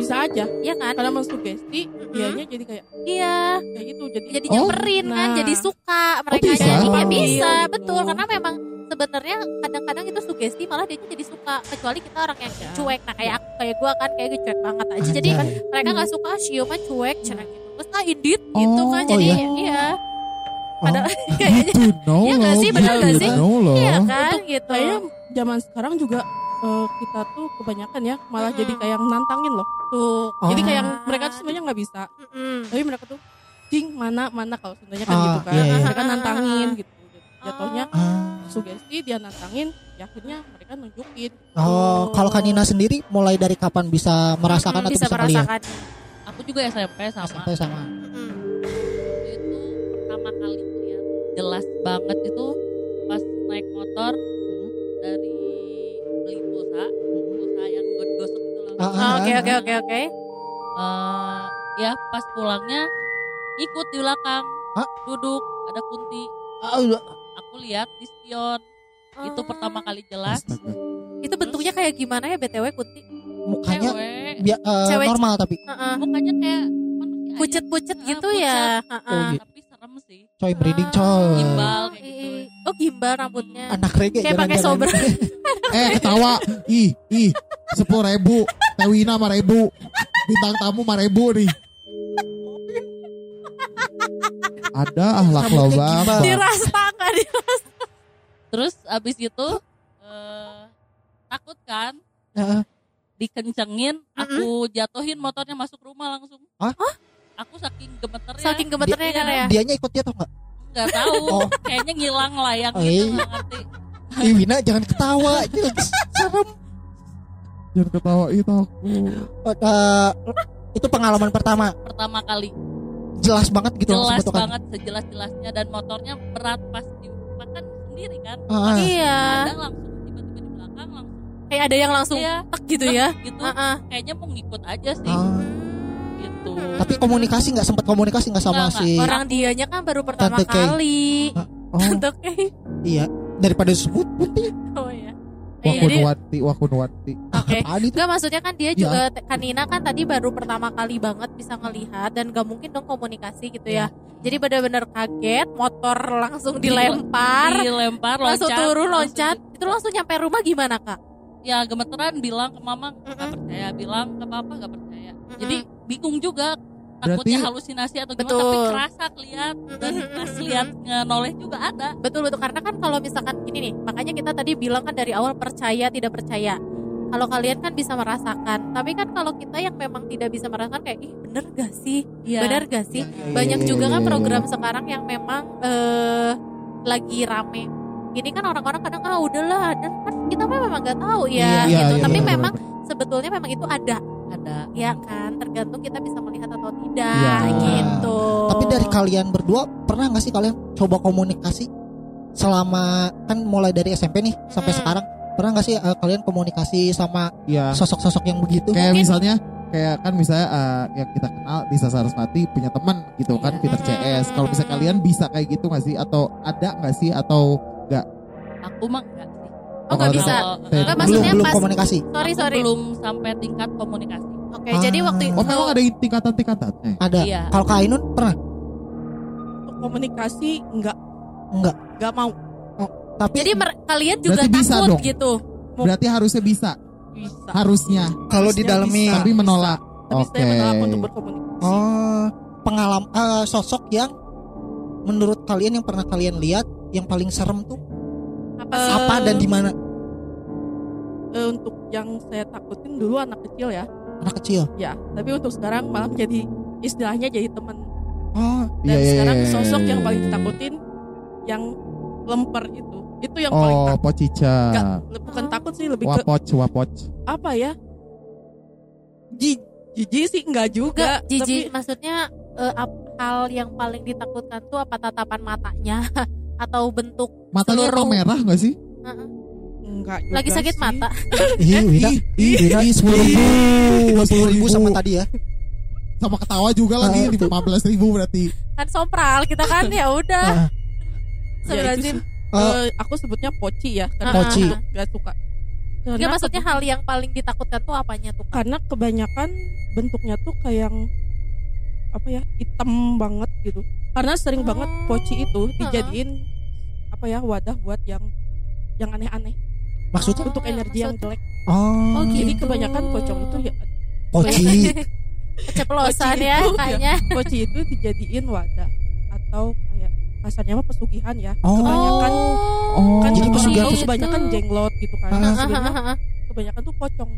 Speaker 4: Bisa aja.
Speaker 3: Iya kan?
Speaker 4: Karena mensugesti, dianya jadi kayak
Speaker 3: Iya,
Speaker 4: kayak gitu. Jadi
Speaker 3: jadi
Speaker 2: Oh.
Speaker 3: nyamperin kan,
Speaker 4: Nah.
Speaker 3: jadi suka mereka
Speaker 2: bisa?
Speaker 3: jadi
Speaker 2: Oh.
Speaker 3: ya bisa,
Speaker 4: Gitu.
Speaker 3: betul karena memang sebenarnya kadang-kadang itu sugesti malah dia jadi suka kecuali kita orang yang
Speaker 4: Ya.
Speaker 3: cuek nah kayak aku kayak gue kan kayak gue cuek banget aja jadi kan
Speaker 1: Anjay.
Speaker 3: mereka nggak suka ciuman cuek cuek gitu terus ah indit gitu
Speaker 2: Oh,
Speaker 3: kan
Speaker 2: oh
Speaker 3: jadi
Speaker 2: iya.
Speaker 3: iya
Speaker 1: Oh.
Speaker 3: padahal
Speaker 2: know
Speaker 3: Iya
Speaker 2: loh.
Speaker 3: nggak sih? Benar
Speaker 2: to
Speaker 3: sih? iya kan gitu
Speaker 4: kayaknya zaman sekarang juga eh, kita tuh kebanyakan ya malah
Speaker 3: Mm-mm.
Speaker 4: jadi kayak nantangin loh.
Speaker 3: tuh
Speaker 4: Jadi
Speaker 1: Oh.
Speaker 4: kayak yang mereka tuh sebenarnya nggak bisa,
Speaker 3: Mm-mm.
Speaker 4: tapi mereka tuh cing mana mana kalau sebenarnya kan
Speaker 1: Ah,
Speaker 4: gitu kan.
Speaker 1: iya, iya.
Speaker 4: Mereka nantangin gitu. Jatuhnya
Speaker 1: Ah.
Speaker 4: sugesti dia nantangin, ya akhirnya mereka nunjukin.
Speaker 1: Oh, kalau Kanina sendiri mulai dari kapan bisa merasakan
Speaker 3: Mm-mm,
Speaker 1: atau bisa, melihat?
Speaker 3: merasakan
Speaker 5: Aku juga SMP sama.
Speaker 1: Sampai sama.
Speaker 3: Mm-mm.
Speaker 5: Itu pertama kali lihat jelas banget itu pas naik motor dari beli pulsa, pulsa yang gosok itu loh.
Speaker 1: Ah,
Speaker 3: Oh,
Speaker 1: ah,
Speaker 3: oke
Speaker 1: ah.
Speaker 3: oke oke oke
Speaker 5: Eh, ya pas pulangnya ikut di belakang,
Speaker 1: Hah?
Speaker 5: duduk ada kunti.
Speaker 1: Ah, udah.
Speaker 5: Aku lihat di spion. Itu
Speaker 3: Oh.
Speaker 5: pertama kali jelas.
Speaker 2: Astaga.
Speaker 3: itu bentuknya kayak gimana ya btw kunti
Speaker 1: Mukanya
Speaker 5: Cewek,
Speaker 1: Bia- eh,
Speaker 3: Cewek-
Speaker 1: normal tapi
Speaker 3: Heeh.
Speaker 5: mukanya kayak manusia.
Speaker 3: Pucet-pucet
Speaker 5: Ah,
Speaker 3: gitu
Speaker 5: pucet.
Speaker 3: ya.
Speaker 1: Oh,
Speaker 3: Heeh.
Speaker 1: gitu.
Speaker 5: Serem sih
Speaker 1: coy breeding
Speaker 3: Ah,
Speaker 1: coy
Speaker 5: gimbal kayak gitu
Speaker 3: Ih, Oh gimbal rambutnya.
Speaker 1: anak reggae
Speaker 3: Kayak pakai sober.
Speaker 2: Eh ketawa. Ih, ih. Sepuluh ribu. Tewina lima ribu. Bintang tamu lima ribu nih. Ada ahlak lo
Speaker 1: Rambutnya
Speaker 2: bang.
Speaker 1: gimbal.
Speaker 3: Dirasa nggak dirasa?
Speaker 5: terus abis itu eh, takut kan
Speaker 1: Heeh.
Speaker 5: dikencengin aku jatuhin motornya masuk rumah langsung
Speaker 1: Hah?
Speaker 5: Aku saking gemeternya
Speaker 3: Saking gemeternya
Speaker 5: Dia-
Speaker 3: kan ya.
Speaker 1: dianya ikut jatuh nggak
Speaker 5: nggak tahu
Speaker 1: Oh.
Speaker 5: kayaknya ngilang layang
Speaker 1: Oh,
Speaker 5: gitu
Speaker 1: iya.
Speaker 5: nggak ngerti
Speaker 1: Ih, Wina jangan ketawa itu serem
Speaker 2: Jangan ketawa itu aku.
Speaker 1: Eh, itu pengalaman pertama
Speaker 5: pertama kali
Speaker 1: jelas banget gitu langsung
Speaker 5: jelas banget sejelas jelasnya dan motornya berat pas dimakan sendiri kan
Speaker 1: Ah,
Speaker 3: Iya.
Speaker 5: ada langsung tiba-tiba di belakang langsung
Speaker 3: Kayak ada yang langsung
Speaker 5: Iya.
Speaker 3: tak gitu ya.
Speaker 5: gitu
Speaker 3: Heeh.
Speaker 5: kayaknya mau ngikut aja sih
Speaker 1: ah.
Speaker 5: Gitu
Speaker 1: tapi komunikasi nggak sempat komunikasi nggak sama
Speaker 5: Nggak,
Speaker 1: si
Speaker 3: Orang dianya kan baru pertama
Speaker 1: Tante Kay.
Speaker 3: kali.
Speaker 1: oh
Speaker 3: Tante Kay.
Speaker 1: iya daripada disebut
Speaker 3: Oh iya. Eh,
Speaker 2: Wakun
Speaker 3: jadi
Speaker 2: wati, wakun wati.
Speaker 3: oke.
Speaker 1: itu
Speaker 3: Enggak maksudnya kan dia
Speaker 1: Ya.
Speaker 3: juga Kanina kan tadi baru pertama kali banget bisa ngelihat dan gak mungkin dong komunikasi gitu ya. Jadi benar-benar kaget, motor langsung dilempar,
Speaker 5: dilempar
Speaker 3: langsung
Speaker 5: loncat,
Speaker 3: turun
Speaker 5: langsung
Speaker 3: loncat.
Speaker 5: di-
Speaker 3: Itu langsung nyampe rumah gimana kak?
Speaker 5: Ya gemeteran bilang ke mama nggak
Speaker 3: Mm-mm.
Speaker 5: percaya bilang ke papa nggak percaya jadi bingung juga
Speaker 2: Berarti-
Speaker 5: takutnya halusinasi atau gimana
Speaker 3: Betul.
Speaker 5: tapi kerasa lihat dan pas lihat noleh juga ada
Speaker 3: Betul betul karena kan kalau misalkan gini nih, makanya kita tadi bilang kan dari awal percaya tidak percaya. Kalau kalian kan bisa merasakan, tapi kan kalau kita yang memang tidak bisa merasakan kayak ih bener gak sih,
Speaker 5: Iya.
Speaker 3: bener gak sih?
Speaker 1: Iya,
Speaker 3: Banyak
Speaker 1: iya,
Speaker 3: juga
Speaker 1: iya,
Speaker 3: kan
Speaker 1: iya.
Speaker 3: program sekarang yang memang eh lagi rame. Ini kan orang-orang kadang ah udahlah dan kan kita memang nggak tahu ya
Speaker 1: Iya,
Speaker 2: iya,
Speaker 3: gitu.
Speaker 2: iya,
Speaker 3: tapi
Speaker 2: benar,
Speaker 3: memang sebetulnya memang itu ada
Speaker 5: ada
Speaker 3: ya kan tergantung kita bisa melihat atau tidak
Speaker 2: Iya.
Speaker 3: gitu.
Speaker 1: tapi dari kalian berdua pernah nggak sih kalian coba komunikasi selama kan mulai dari SMP nih sampai
Speaker 3: Hmm.
Speaker 1: sekarang pernah nggak sih eh, kalian komunikasi sama
Speaker 2: Iya.
Speaker 1: sosok-sosok yang begitu
Speaker 2: Kayak
Speaker 3: Mungkin-
Speaker 2: misalnya kayak kan misalnya eh, yang kita kenal Disa Sarasvati punya teman gitu kan
Speaker 5: Iya.
Speaker 2: Peter CS. Kalau misalnya kalian bisa kayak gitu nggak sih atau ada nggak sih atau
Speaker 5: aku mah enggak sih
Speaker 3: Oh nggak
Speaker 2: Kalau
Speaker 3: bisa.
Speaker 2: Enggak,
Speaker 3: Enggak,
Speaker 5: eh,
Speaker 1: belum
Speaker 3: maksudnya
Speaker 1: belum
Speaker 3: pas-
Speaker 1: komunikasi
Speaker 3: Sorry
Speaker 5: aku
Speaker 3: sorry.
Speaker 5: belum sampai tingkat komunikasi
Speaker 3: Oke jadi
Speaker 1: Ah.
Speaker 3: waktu
Speaker 2: oh memang ada tingkatan-tingkatannya.
Speaker 1: ada
Speaker 5: Iya.
Speaker 1: kalau Kak Ainun pernah
Speaker 4: Untuk komunikasi enggak
Speaker 1: Enggak.
Speaker 4: enggak mau
Speaker 1: tapi
Speaker 3: Jadi mer- kalian juga
Speaker 2: Berarti bisa
Speaker 3: takut
Speaker 2: dong.
Speaker 3: gitu.
Speaker 2: Berarti harusnya bisa,
Speaker 4: bisa.
Speaker 2: harusnya,
Speaker 1: kalau di
Speaker 4: Harusnya
Speaker 1: dalamnya
Speaker 2: tapi menolak.
Speaker 4: Tapi
Speaker 2: Oke.
Speaker 4: menolak untuk berkomunikasi.
Speaker 1: oh pengalaman eh, sosok yang menurut kalian yang pernah kalian lihat yang paling serem tuh
Speaker 3: Apa sih?
Speaker 1: apa dan di mana
Speaker 4: eh, untuk yang saya takutin dulu anak kecil ya,
Speaker 1: anak kecil
Speaker 4: ya. Tapi untuk sekarang malah jadi istilahnya jadi teman.
Speaker 1: oh
Speaker 4: Dan
Speaker 2: Iya, iya,
Speaker 4: sekarang
Speaker 2: iya, iya,
Speaker 4: sosok
Speaker 2: iya,
Speaker 4: yang
Speaker 2: iya.
Speaker 4: paling ditakutin yang lemper itu. Itu yang paling
Speaker 2: Oh,
Speaker 4: takut.
Speaker 2: pocica.
Speaker 4: Enggak, bukan takut sih lebih ke
Speaker 2: Wapoc, wapoc.
Speaker 4: apa ya? Ji- Jijik sih enggak juga. Tapi
Speaker 3: maksudnya ap- hal yang paling ditakutkan tuh apa tatapan matanya atau bentuk
Speaker 2: Matanya
Speaker 3: Seluruh-
Speaker 2: emang merah nggak sih?
Speaker 3: Heeh.
Speaker 4: enggak juga
Speaker 3: lagi sakit
Speaker 4: sih.
Speaker 3: mata.
Speaker 1: Ih, Wina,
Speaker 2: Ih,
Speaker 1: ih, Wina,
Speaker 2: ih,
Speaker 1: sepuluh ribu, sama tadi ya.
Speaker 2: Sama ketawa juga lagi di 15 ribu berarti.
Speaker 3: Kan sompral kita kan ya udah.
Speaker 1: Ah,
Speaker 4: Ya,
Speaker 3: Sebenarnya
Speaker 4: sih,
Speaker 1: Eh,
Speaker 4: eh, aku sebutnya poci ya karena
Speaker 1: Poci.
Speaker 4: nggak suka. Karena,
Speaker 3: Enggak maksudnya hal yang paling ditakutkan tuh apanya tuh?
Speaker 4: Karena kebanyakan bentuknya tuh kayak yang apa ya hitam banget gitu. Karena sering banget poci itu dijadiin apa ya wadah buat yang yang aneh-aneh
Speaker 1: maksudnya
Speaker 4: untuk energi yang jelek.
Speaker 1: oh,
Speaker 3: Oh,
Speaker 4: Jadi
Speaker 3: gitu.
Speaker 4: kebanyakan pocong itu ya
Speaker 1: poci
Speaker 3: Keceplosan ya
Speaker 4: itu,
Speaker 3: kayaknya.
Speaker 4: poci itu dijadiin wadah atau kayak kasarnya mah pesugihan ya.
Speaker 1: Oh.
Speaker 4: Kebanyakan
Speaker 2: Oh,
Speaker 4: kan
Speaker 1: jadi pesugihan
Speaker 4: kebanyakan jenglot gitu kan.
Speaker 1: Ah.
Speaker 4: Sebenarnya kebanyakan tuh pocong.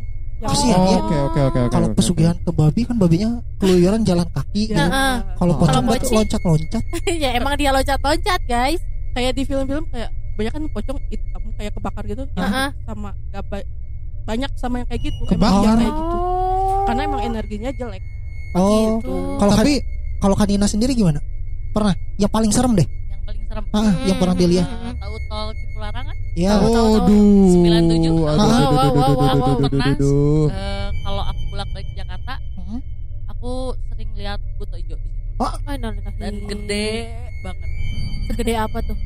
Speaker 1: Kasihan
Speaker 2: Oh,
Speaker 1: ya.
Speaker 2: Oke, oke, oke, oke.
Speaker 1: kalau pesugihan ke babi kan babinya keluyuran jalan kaki
Speaker 4: Ya,
Speaker 1: gitu.
Speaker 3: Heeh.
Speaker 1: kalau
Speaker 2: Oh.
Speaker 1: pocong loncat-loncat
Speaker 3: ya emang dia loncat-loncat guys.
Speaker 4: kayak di film-film kayak banyak kan pocong hitam kayak kebakar gitu
Speaker 3: Heeh.
Speaker 4: sama gak ba- banyak sama yang kayak gitu
Speaker 2: Kebakar?
Speaker 4: emang kayak gitu
Speaker 3: Oh.
Speaker 4: karena emang energinya jelek
Speaker 1: oh
Speaker 4: gitu
Speaker 1: kalau
Speaker 2: Tapi
Speaker 1: kalau Kanina sendiri gimana pernah yang paling serem deh
Speaker 5: yang paling serem
Speaker 1: ah, yang pernah dilihat
Speaker 3: Hmm.
Speaker 5: tahu
Speaker 1: ya
Speaker 3: Tahu.
Speaker 2: Aduh.
Speaker 5: 97.
Speaker 2: Aduh,
Speaker 1: Ah,
Speaker 2: aduh,
Speaker 3: wow,
Speaker 2: aduh,
Speaker 3: wow,
Speaker 2: aduh,
Speaker 3: wow,
Speaker 2: aduh,
Speaker 5: wow.
Speaker 2: aduh,
Speaker 5: Pernah.
Speaker 2: aduh, aduh.
Speaker 5: Eh, kalau aku pulang balik ke Jakarta
Speaker 1: Hmm.
Speaker 5: aku sering lihat buto hijau di situ
Speaker 3: Oh, no, no, no.
Speaker 5: dan gede banget
Speaker 3: Segede apa tuh?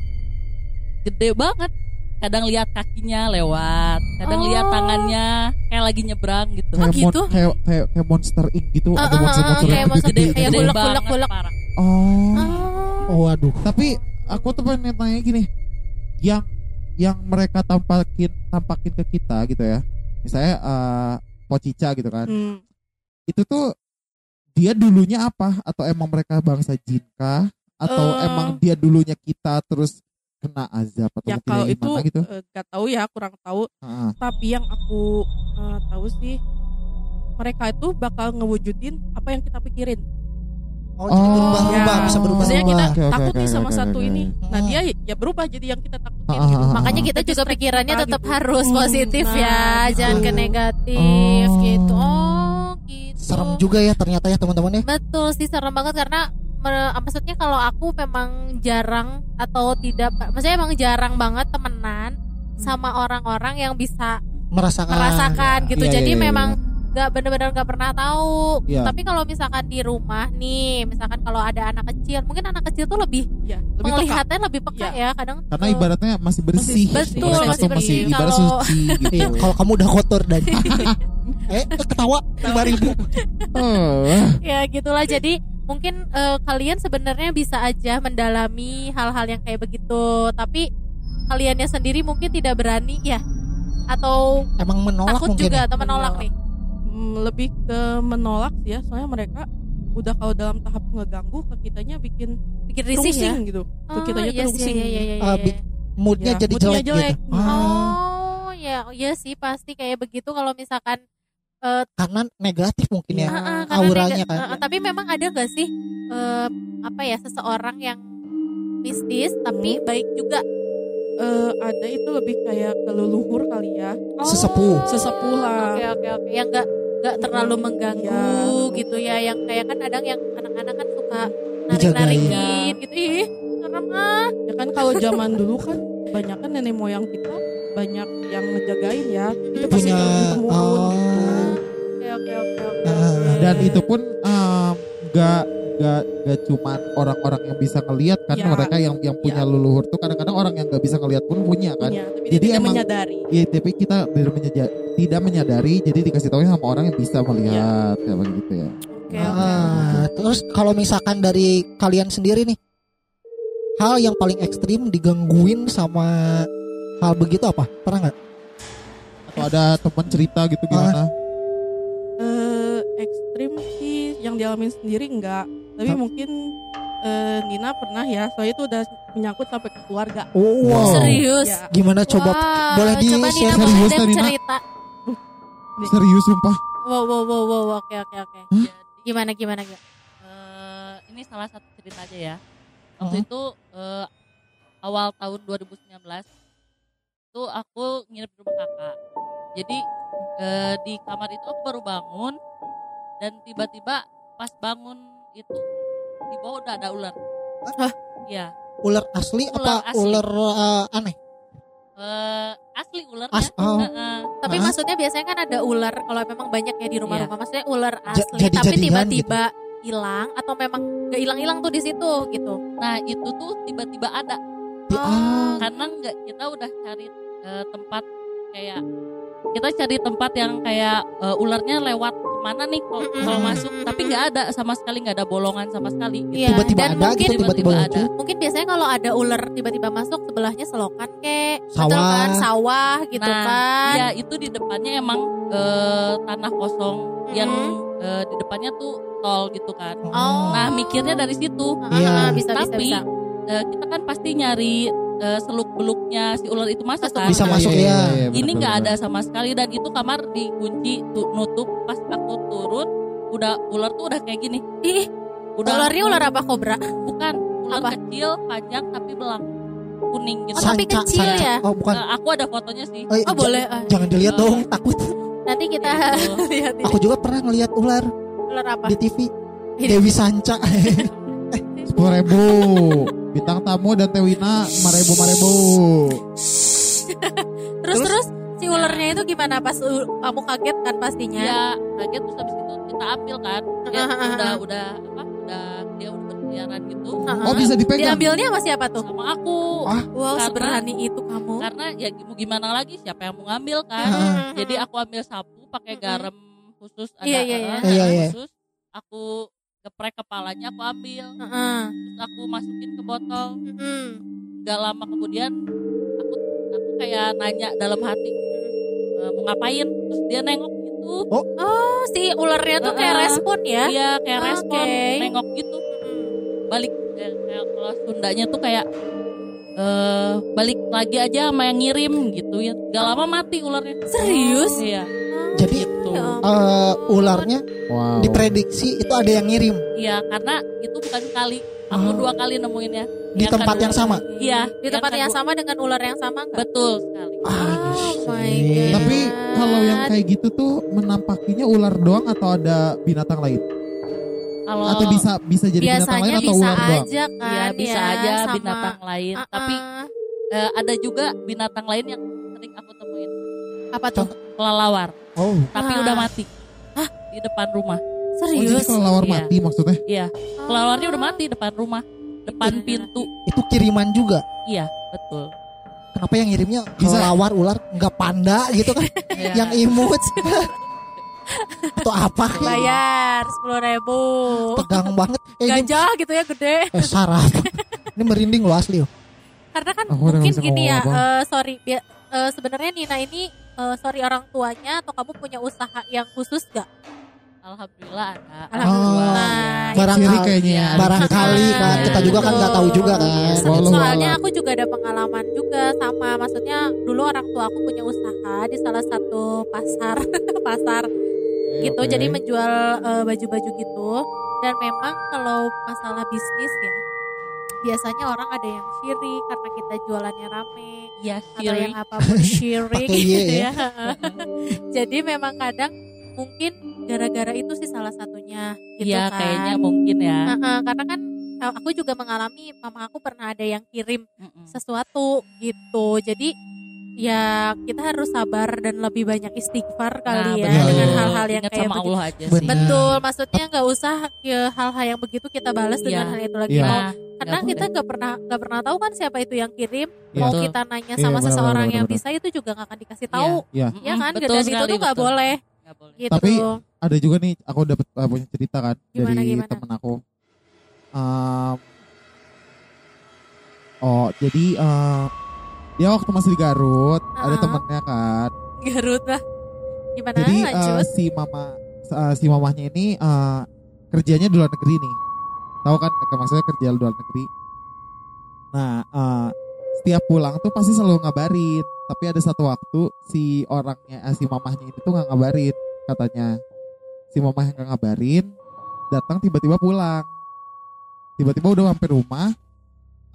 Speaker 5: gede banget kadang lihat kakinya lewat kadang lihat
Speaker 3: Oh.
Speaker 5: tangannya kayak lagi nyebrang gitu
Speaker 3: Oh,
Speaker 2: kayak, mon-
Speaker 3: gitu?
Speaker 2: kayak, kayak kayak monster ink gitu
Speaker 3: Ah,
Speaker 2: ada
Speaker 3: ah,
Speaker 2: monster
Speaker 3: ah,
Speaker 2: monster
Speaker 3: kayak monster
Speaker 2: gede-gede
Speaker 3: kayak
Speaker 2: gitu.
Speaker 5: Gede
Speaker 3: bulak, bulak,
Speaker 5: banget,
Speaker 3: bulak.
Speaker 5: parah.
Speaker 2: oh
Speaker 3: Oh.
Speaker 1: Waduh.
Speaker 2: tapi aku tuh pengen tanya gini yang yang mereka tampakin tampakin ke kita gitu ya. Misalnya eh Pocica gitu kan.
Speaker 4: Hmm.
Speaker 2: itu tuh dia dulunya apa? Atau emang mereka bangsa jin kah? Atau
Speaker 4: Eh.
Speaker 2: emang dia dulunya kita terus kena azab atau
Speaker 4: ya
Speaker 2: mungkin
Speaker 4: kalau itu
Speaker 2: gitu?
Speaker 4: eh, gak tahu ya kurang tahu.
Speaker 2: Heeh.
Speaker 4: tapi yang aku eh, tahu sih mereka itu bakal ngewujudin apa yang kita pikirin
Speaker 1: Oh, jadi
Speaker 2: Oh.
Speaker 1: berubah-ubah,
Speaker 4: Ya.
Speaker 1: bisa berubah
Speaker 4: Maksudnya kita
Speaker 2: oke,
Speaker 4: takut
Speaker 2: oke,
Speaker 4: nih sama
Speaker 2: oke,
Speaker 4: satu
Speaker 2: oke,
Speaker 4: ini. Nah
Speaker 1: Hmm.
Speaker 4: dia ya berubah jadi yang kita takutin
Speaker 2: Ah,
Speaker 4: gitu.
Speaker 2: ah, ah,
Speaker 3: Makanya
Speaker 2: ah.
Speaker 3: kita juga pikirannya
Speaker 4: kita
Speaker 3: tetap
Speaker 4: gitu.
Speaker 3: harus
Speaker 4: Hmm,
Speaker 3: positif
Speaker 4: nah,
Speaker 3: ya,
Speaker 4: gitu.
Speaker 3: jangan ke negatif
Speaker 2: Oh.
Speaker 3: gitu. Oh, gitu.
Speaker 1: serem juga ya ternyata ya teman-teman ya.
Speaker 3: Betul sih serem banget karena maksudnya kalau aku memang jarang atau tidak maksudnya emang jarang banget temenan sama orang-orang yang bisa
Speaker 1: Merasakan.
Speaker 3: merasakan gitu.
Speaker 2: Iya,
Speaker 3: Jadi
Speaker 2: iya, iya,
Speaker 3: memang nggak benar-benar nggak pernah tahu.
Speaker 2: Iya.
Speaker 3: Tapi kalau misalkan di rumah nih, misalkan kalau ada anak kecil, mungkin anak kecil tuh lebih
Speaker 4: Ya, lebih peka.
Speaker 3: melihatnya lebih peka
Speaker 4: Iya.
Speaker 3: ya kadang.
Speaker 2: karena
Speaker 3: tuh.
Speaker 2: ibaratnya masih bersih
Speaker 4: Betul,
Speaker 2: Ibaratnya
Speaker 3: masih
Speaker 2: masih
Speaker 3: bersih.
Speaker 2: ibarat
Speaker 3: Kalau-
Speaker 2: suci gitu
Speaker 1: Iya, kalau kamu udah kotor dan eh ketawa lima ribu.
Speaker 2: Oh.
Speaker 3: ya gitulah jadi mungkin eh, kalian sebenarnya bisa aja mendalami hal-hal yang kayak begitu tapi kaliannya sendiri mungkin tidak berani ya atau
Speaker 1: Emang menolak
Speaker 3: takut
Speaker 1: mungkin.
Speaker 3: juga
Speaker 1: ya?
Speaker 3: atau menolak
Speaker 4: Menolak.
Speaker 3: nih
Speaker 4: lebih ke menolak sih ya. Soalnya mereka udah kalau dalam tahap ngeganggu ke kitanya bikin
Speaker 3: bikin risih ya
Speaker 4: gitu. Ke
Speaker 3: oh,
Speaker 4: kitanya
Speaker 3: iya sih,
Speaker 4: terusing.
Speaker 3: iya, iya, iya,
Speaker 1: bi- Moodnya
Speaker 4: Ya,
Speaker 1: jadi
Speaker 4: moodnya
Speaker 1: jelek,
Speaker 4: jelek.
Speaker 1: gitu. Ah,
Speaker 3: oh ya iya sih pasti kayak begitu kalau misalkan
Speaker 1: karena negatif mungkin ya.
Speaker 3: Ah, karena
Speaker 1: auranya
Speaker 3: nega-
Speaker 1: kan.
Speaker 3: ah, tapi memang ada gak sih eh, apa ya seseorang yang mistis tapi baik juga
Speaker 4: Eh, ada itu lebih kayak ke leluhur kali ya.
Speaker 1: Sesepuh.
Speaker 4: Sesepuh lah.
Speaker 3: Oke oke oke. Yang nggak nggak terlalu mengganggu
Speaker 4: Iya.
Speaker 3: gitu ya. Yang kayak kan kadang yang anak-anak kan suka narik-narikin gitu. Ih, serem ah.
Speaker 4: Ya kan kalau zaman dulu kan banyak kan nenek moyang kita banyak yang ngejagain ya. Itu pasti
Speaker 1: Punya
Speaker 4: turun-temurun.
Speaker 1: oh,
Speaker 3: Oke oke oke oke.
Speaker 1: ah,
Speaker 2: dan itu pun em, gak gak gak cuman orang-orang yang bisa ngelihat kan
Speaker 4: Ya.
Speaker 2: mereka yang yang punya
Speaker 4: Ya.
Speaker 2: leluhur tuh kadang-kadang orang yang gak bisa ngelihat pun punya kan
Speaker 4: Punya, tapi
Speaker 2: Jadi emang-
Speaker 4: menyadari.
Speaker 2: ya tapi kita tidak menyadari, tidak menyadari jadi dikasih tahu sama orang yang bisa melihat kayak begitu ya
Speaker 3: Oke oke.
Speaker 1: ah. Terus kalau misalkan dari kalian sendiri nih, hal yang paling ekstrim digangguin sama hal begitu apa? Pernah nggak?
Speaker 2: atau ada teman cerita gitu gimana
Speaker 4: eh ekstrim sih yang dialamin sendiri enggak tapi mungkin eh, Nina pernah ya soalnya itu udah menyangkut sampai ke keluarga
Speaker 1: Oh, wow.
Speaker 3: Serius.
Speaker 4: Ya.
Speaker 1: Gimana coba
Speaker 3: Wah,
Speaker 1: boleh di
Speaker 3: coba Nina
Speaker 1: share?
Speaker 3: boleh
Speaker 2: Serius,
Speaker 3: deh
Speaker 2: Nina?
Speaker 3: cerita.
Speaker 2: serius sumpah
Speaker 3: Wow wow wow wow. Oke oke oke.
Speaker 2: Hah?
Speaker 3: Gimana gimana gimana?
Speaker 5: Eh, ini salah satu cerita aja ya. Waktu itu eh, awal tahun 2019 itu aku nginep di rumah kakak. Jadi eh, di kamar itu aku baru bangun dan tiba-tiba pas bangun itu di bawah udah ada ular.
Speaker 1: Hah?
Speaker 5: Iya.
Speaker 1: Ular asli
Speaker 5: Ular
Speaker 1: apa
Speaker 5: asli.
Speaker 1: ular uh, aneh?
Speaker 5: Eh, asli ularnya.
Speaker 1: As- oh.
Speaker 5: Heeh.
Speaker 3: Tapi
Speaker 1: Hah?
Speaker 3: maksudnya biasanya kan ada ular kalau memang banyak ya di rumah-rumah. Maksudnya ular asli tapi
Speaker 1: jadi-jadian
Speaker 3: tiba-tiba hilang atau memang gak hilang-hilang tuh di situ gitu.
Speaker 5: Nah itu tuh tiba-tiba ada
Speaker 3: Oh.
Speaker 5: karena nggak kita udah cari eh, tempat kayak kita cari tempat yang kayak eh, ularnya lewat ke mana nih kalau
Speaker 3: Mm-mm.
Speaker 5: kalau masuk tapi nggak ada sama sekali nggak ada bolongan sama sekali gitu.
Speaker 3: Iya,
Speaker 1: tiba-tiba
Speaker 3: dan
Speaker 1: ada
Speaker 3: mungkin
Speaker 1: gitu tiba-tiba
Speaker 5: tiba-tiba
Speaker 1: muncul.
Speaker 3: Mungkin biasanya kalau ada ular tiba-tiba masuk sebelahnya selokan kek,
Speaker 1: Sawah.
Speaker 3: kan? Sawah gitu
Speaker 5: Nah,
Speaker 3: kan.
Speaker 5: Iya itu di depannya emang eh, tanah kosong yang eh, di depannya tuh tol gitu kan.
Speaker 3: Oh.
Speaker 5: Nah mikirnya dari situ.
Speaker 3: Ah,
Speaker 1: Iya.
Speaker 3: bisa, bisa,
Speaker 5: Tapi
Speaker 3: bisa.
Speaker 5: eh, kita kan pasti nyari seluk beluknya si ular itu masuk kan.
Speaker 1: Bisa
Speaker 2: Iya,
Speaker 1: masuk
Speaker 2: iya,
Speaker 1: ya.
Speaker 2: iya,
Speaker 5: ini nggak ada sama sekali dan itu kamar dikunci tu- nutup pas aku turun udah ular tuh udah kayak gini
Speaker 3: Ih,
Speaker 5: udah
Speaker 3: ularnya ular apa kobra?
Speaker 5: bukan ular
Speaker 3: Apa?
Speaker 5: kecil panjang tapi belang kuning gitu
Speaker 3: Oh, tapi
Speaker 1: Sanca-
Speaker 3: kecil
Speaker 1: sanca.
Speaker 3: ya?
Speaker 1: Oh, bukan.
Speaker 5: Eh, aku ada fotonya sih
Speaker 1: Eh,
Speaker 3: Oh
Speaker 1: ja-
Speaker 3: boleh. ah.
Speaker 1: Jangan dilihat
Speaker 5: Oh.
Speaker 1: dong, takut.
Speaker 3: Nanti kita lihat ini.
Speaker 1: Aku juga pernah ngelihat ular
Speaker 3: ular apa?
Speaker 1: di TV.
Speaker 3: Ini.
Speaker 1: Dewi Sanca.
Speaker 2: sepuluh ribu bintang tamu dan Tewina ribu lima ribu
Speaker 3: Terus terus si ularnya itu gimana pas u- kamu kaget kan pastinya?
Speaker 5: ya kaget terus habis itu kita ambil kan dia
Speaker 3: ah,
Speaker 5: udah
Speaker 3: ah.
Speaker 5: udah apa udah dia udah berkeliaran gitu
Speaker 2: Oh bisa dipegang.
Speaker 3: Diambilnya sama siapa tuh?
Speaker 5: sama aku
Speaker 2: Ah.
Speaker 3: Wow,
Speaker 5: Karena-
Speaker 3: seberani itu kamu.
Speaker 5: karena ya mau gimana lagi siapa yang mau ngambil kan jadi aku ambil sapu pakai garam khusus ada
Speaker 3: Iya, iya, iya.
Speaker 5: eh,
Speaker 1: Iya,
Speaker 5: garam
Speaker 1: iya.
Speaker 5: khusus aku geprek kepalanya aku ambil
Speaker 3: Heeh.
Speaker 5: terus aku masukin ke botol
Speaker 3: Mm-mm.
Speaker 5: gak lama kemudian aku aku kayak nanya dalam hati "E, mau ngapain terus dia nengok gitu
Speaker 3: Oh, si ularnya tuh kayak
Speaker 5: Heeh.
Speaker 3: respon ya?
Speaker 5: dia kayak
Speaker 3: Oke.
Speaker 5: respon nengok gitu balik eh, kayak kalau Sundanya tuh kayak eh balik lagi aja sama yang ngirim gitu ya gak lama mati ularnya
Speaker 3: Serius?
Speaker 5: iya
Speaker 1: Jadi
Speaker 5: gitu
Speaker 3: Ya
Speaker 1: eh, ularnya
Speaker 2: Wow.
Speaker 1: diprediksi itu ada yang ngirim
Speaker 5: iya karena itu bukan sekali aku
Speaker 1: Oh.
Speaker 5: dua kali nemuinnya
Speaker 1: di
Speaker 5: Yang
Speaker 1: tempat
Speaker 5: kedua-
Speaker 1: yang sama.
Speaker 5: iya
Speaker 3: Di tempat yang
Speaker 5: kedua-
Speaker 3: sama dengan ular yang sama enggak?
Speaker 5: betul sekali
Speaker 1: Ah,
Speaker 3: Oh my. God.
Speaker 2: Tapi kalau yang kayak gitu tuh menampakinya ular doang atau ada binatang lain?
Speaker 5: kalau
Speaker 2: Atau bisa bisa jadi binatang lain atau
Speaker 3: bisa
Speaker 2: ular doang?
Speaker 3: aja kan
Speaker 5: iya bisa
Speaker 3: ya,
Speaker 5: aja
Speaker 3: sama-
Speaker 5: binatang lain
Speaker 3: Uh-uh.
Speaker 5: tapi eh, ada juga binatang lain yang sering aku temuin
Speaker 3: apa tuh?
Speaker 5: Kelelawar
Speaker 1: Oh,
Speaker 5: tapi
Speaker 3: Ah.
Speaker 5: udah mati di depan rumah
Speaker 2: Oh, jadi
Speaker 3: Serius?
Speaker 2: kalau lawar
Speaker 5: Iya.
Speaker 2: mati maksudnya?
Speaker 5: iya kelelawarnya udah mati depan rumah depan
Speaker 3: Itu-
Speaker 5: pintu
Speaker 1: itu kiriman juga.
Speaker 5: iya betul
Speaker 1: Kenapa yang ngirimnya
Speaker 2: Bisa.
Speaker 1: kelawar ular nggak panda gitu kan?
Speaker 5: Iya.
Speaker 1: yang imut atau apa? kayak
Speaker 3: Bayar sepuluh ribu.
Speaker 1: Tegang banget. Eh, ini
Speaker 3: Gajah gitu ya gede.
Speaker 1: eh, saraf. ini merinding loh asli. loh.
Speaker 3: Karena kan
Speaker 2: Aku udah
Speaker 3: mungkin gini ya. eh, sorry, bi- eh, sebenarnya Nina ini eh, sorry orang tuanya atau kamu punya usaha yang khusus gak?
Speaker 5: alhamdulillah ada
Speaker 3: Alhamdulillah.
Speaker 5: Iya.
Speaker 1: Barang-
Speaker 2: Ciri
Speaker 1: Barangkali-
Speaker 2: kayaknya ya. ada.
Speaker 1: Barangkali kan kita juga kan nggak tahu juga kan.
Speaker 2: Walau
Speaker 3: soalnya aku juga ada pengalaman juga sama maksudnya dulu orang tua aku punya usaha di salah satu pasar pasar gitu
Speaker 2: Oke.
Speaker 3: jadi menjual eh, baju-baju gitu dan memang kalau masalah bisnis ya biasanya orang ada yang syirik karena kita jualannya rame
Speaker 5: Iya,
Speaker 3: atau yang apa
Speaker 1: pun syirik
Speaker 3: gitu
Speaker 1: ya.
Speaker 3: ya jadi memang kadang mungkin gara-gara itu sih salah satunya gitu
Speaker 5: Iya,
Speaker 3: kan
Speaker 5: kayaknya mungkin ya.
Speaker 3: Karena kan eh, aku juga mengalami mama aku pernah ada yang kirim
Speaker 5: Mm-mm.
Speaker 3: sesuatu gitu jadi ya kita harus sabar dan lebih banyak istighfar kali ya
Speaker 2: betul.
Speaker 3: dengan hal-hal yang
Speaker 5: Ingat
Speaker 3: kayak
Speaker 5: sama
Speaker 3: begitu
Speaker 5: Allah aja sih.
Speaker 1: Benar.
Speaker 3: betul maksudnya nggak usah ya, hal-hal yang begitu kita balas dengan
Speaker 5: Iya.
Speaker 3: hal itu lagi
Speaker 2: Iya.
Speaker 3: mau
Speaker 5: Nah,
Speaker 3: karena
Speaker 5: nggak
Speaker 3: kita nggak pernah nggak pernah tahu kan siapa itu yang kirim
Speaker 2: Iya.
Speaker 3: mau
Speaker 5: Betul.
Speaker 3: kita nanya
Speaker 2: Iya,
Speaker 3: sama
Speaker 2: benar,
Speaker 3: seseorang
Speaker 2: benar,
Speaker 3: yang
Speaker 2: benar.
Speaker 3: bisa itu juga nggak akan dikasih tahu
Speaker 2: Iya.
Speaker 5: Mm-mm,
Speaker 3: ya kan
Speaker 5: betul
Speaker 3: dan itu
Speaker 5: sekali,
Speaker 3: tuh nggak boleh
Speaker 5: Nggak boleh.
Speaker 3: gitu
Speaker 2: Tapi- Ada juga nih aku dapat uh, punya cerita kan
Speaker 3: Gimana,
Speaker 2: dari
Speaker 3: gimana?
Speaker 2: temen aku. Um, oh jadi uh, dia waktu masih di Garut ada
Speaker 3: Uh-uh.
Speaker 2: temennya kan.
Speaker 3: Garut lah gimana
Speaker 2: Jadi uh, si mama uh, si mamahnya ini uh, kerjanya di luar negeri nih. Tahu kan maksudnya kerja di luar negeri. Nah, uh, setiap pulang tuh pasti selalu ngabarin. Tapi ada satu waktu si orangnya eh, si mamahnya ini tuh nggak ngabarin katanya. Si mamahnya nggak ngabarin, datang tiba-tiba pulang. Tiba-tiba udah sampai rumah,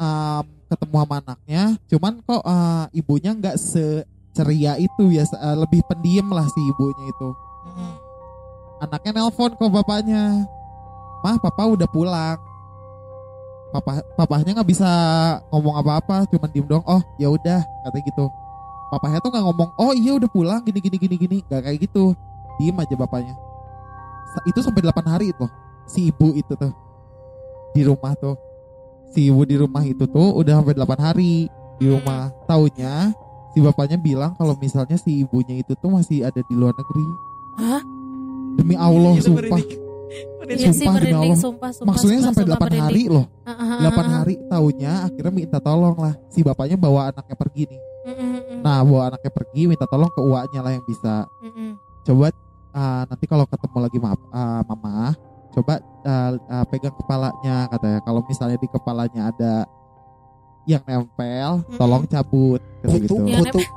Speaker 2: um, ketemu sama anaknya. Cuman kok uh, ibunya nggak seceria itu ya, uh, lebih pendiam lah si ibunya itu. Anaknya nelpon ke bapaknya mah papa udah pulang. Papa papahnya nggak bisa ngomong apa-apa cuman diem dong oh ya udah katanya gitu. Papahnya tuh nggak ngomong oh iya udah pulang gini gini gini gini nggak kayak gitu. Diem aja bapaknya. Itu sampai 8 hari itu si ibu itu tuh di rumah tuh si ibu di rumah itu tuh udah sampai 8 hari di rumah taunya si bapaknya bilang kalau misalnya si ibunya itu tuh masih ada di luar negeri
Speaker 3: Hah?
Speaker 2: demi Allah
Speaker 4: Itu
Speaker 2: sumpah
Speaker 4: merinding.
Speaker 3: Iya sih
Speaker 2: Sumpah, demi
Speaker 3: merinding
Speaker 2: Allah.
Speaker 3: sumpah sumpah
Speaker 2: Maksudnya
Speaker 3: sumpah,
Speaker 2: sampai
Speaker 3: sumpah,
Speaker 2: 8
Speaker 3: merinding.
Speaker 2: hari loh.
Speaker 3: Ah, ah, ah,
Speaker 2: 8
Speaker 3: ah.
Speaker 2: hari taunya akhirnya minta tolong lah. Si bapaknya bawa anaknya pergi nih.
Speaker 3: Mm, mm, mm.
Speaker 2: Nah, bawa anaknya pergi minta tolong ke uaknya lah yang bisa.
Speaker 3: Mm, mm.
Speaker 2: Coba ah, nanti kalau ketemu lagi ma ah, mama, coba ah, ah, pegang kepalanya katanya. Kalau misalnya di kepalanya ada yang nempel,
Speaker 3: Mm-mm.
Speaker 2: tolong cabut kata
Speaker 1: Kutu,
Speaker 2: gitu.
Speaker 3: Ya,
Speaker 1: kutu.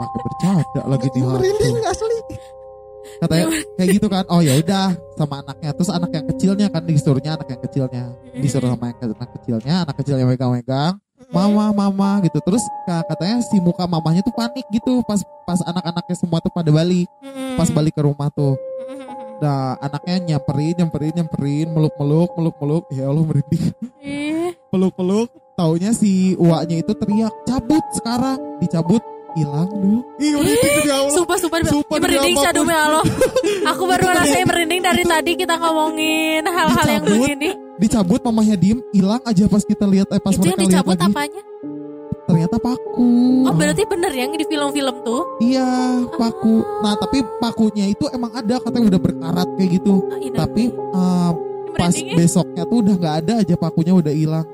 Speaker 2: Pakai bercanda lagi di
Speaker 1: merinding asli.
Speaker 2: Katanya kayak gitu kan. Oh ya udah sama anaknya. Terus anak yang kecilnya kan disuruhnya anak yang kecilnya. Disuruh sama yang ke- anak kecilnya, anak kecilnya megang-megang. Mama, mama gitu. Terus ka- katanya si muka mamanya tuh panik gitu pas pas anak-anaknya semua tuh pada balik. Pas balik ke rumah tuh. Nah, anaknya nyamperin, nyamperin, nyamperin, meluk-meluk, meluk-meluk. Ya Allah merinding. Peluk-peluk. Taunya si uaknya itu teriak, "Cabut sekarang." Dicabut, hilang dulu. Ih, merinding demi Allah.
Speaker 3: Sumpah sumpah,
Speaker 2: Sumpah demi
Speaker 3: merinding apa
Speaker 2: pun.
Speaker 3: demi Allah. Aku baru ngerasain merinding dari
Speaker 2: itu-
Speaker 3: tadi kita ngomongin hal-hal yang begini.
Speaker 2: dicabut mamahnya diem hilang aja pas kita lihat eh pas
Speaker 3: itu yang
Speaker 2: mereka lihat
Speaker 3: dicabut apanya?
Speaker 2: Ternyata paku
Speaker 3: Oh berarti bener yang di film-film tuh?
Speaker 2: iya paku nah tapi pakunya itu emang ada katanya udah berkarat kayak gitu
Speaker 3: Ah, ini
Speaker 2: tapi eh, pas
Speaker 3: Merindingnya.
Speaker 2: besoknya tuh udah nggak ada aja pakunya udah hilang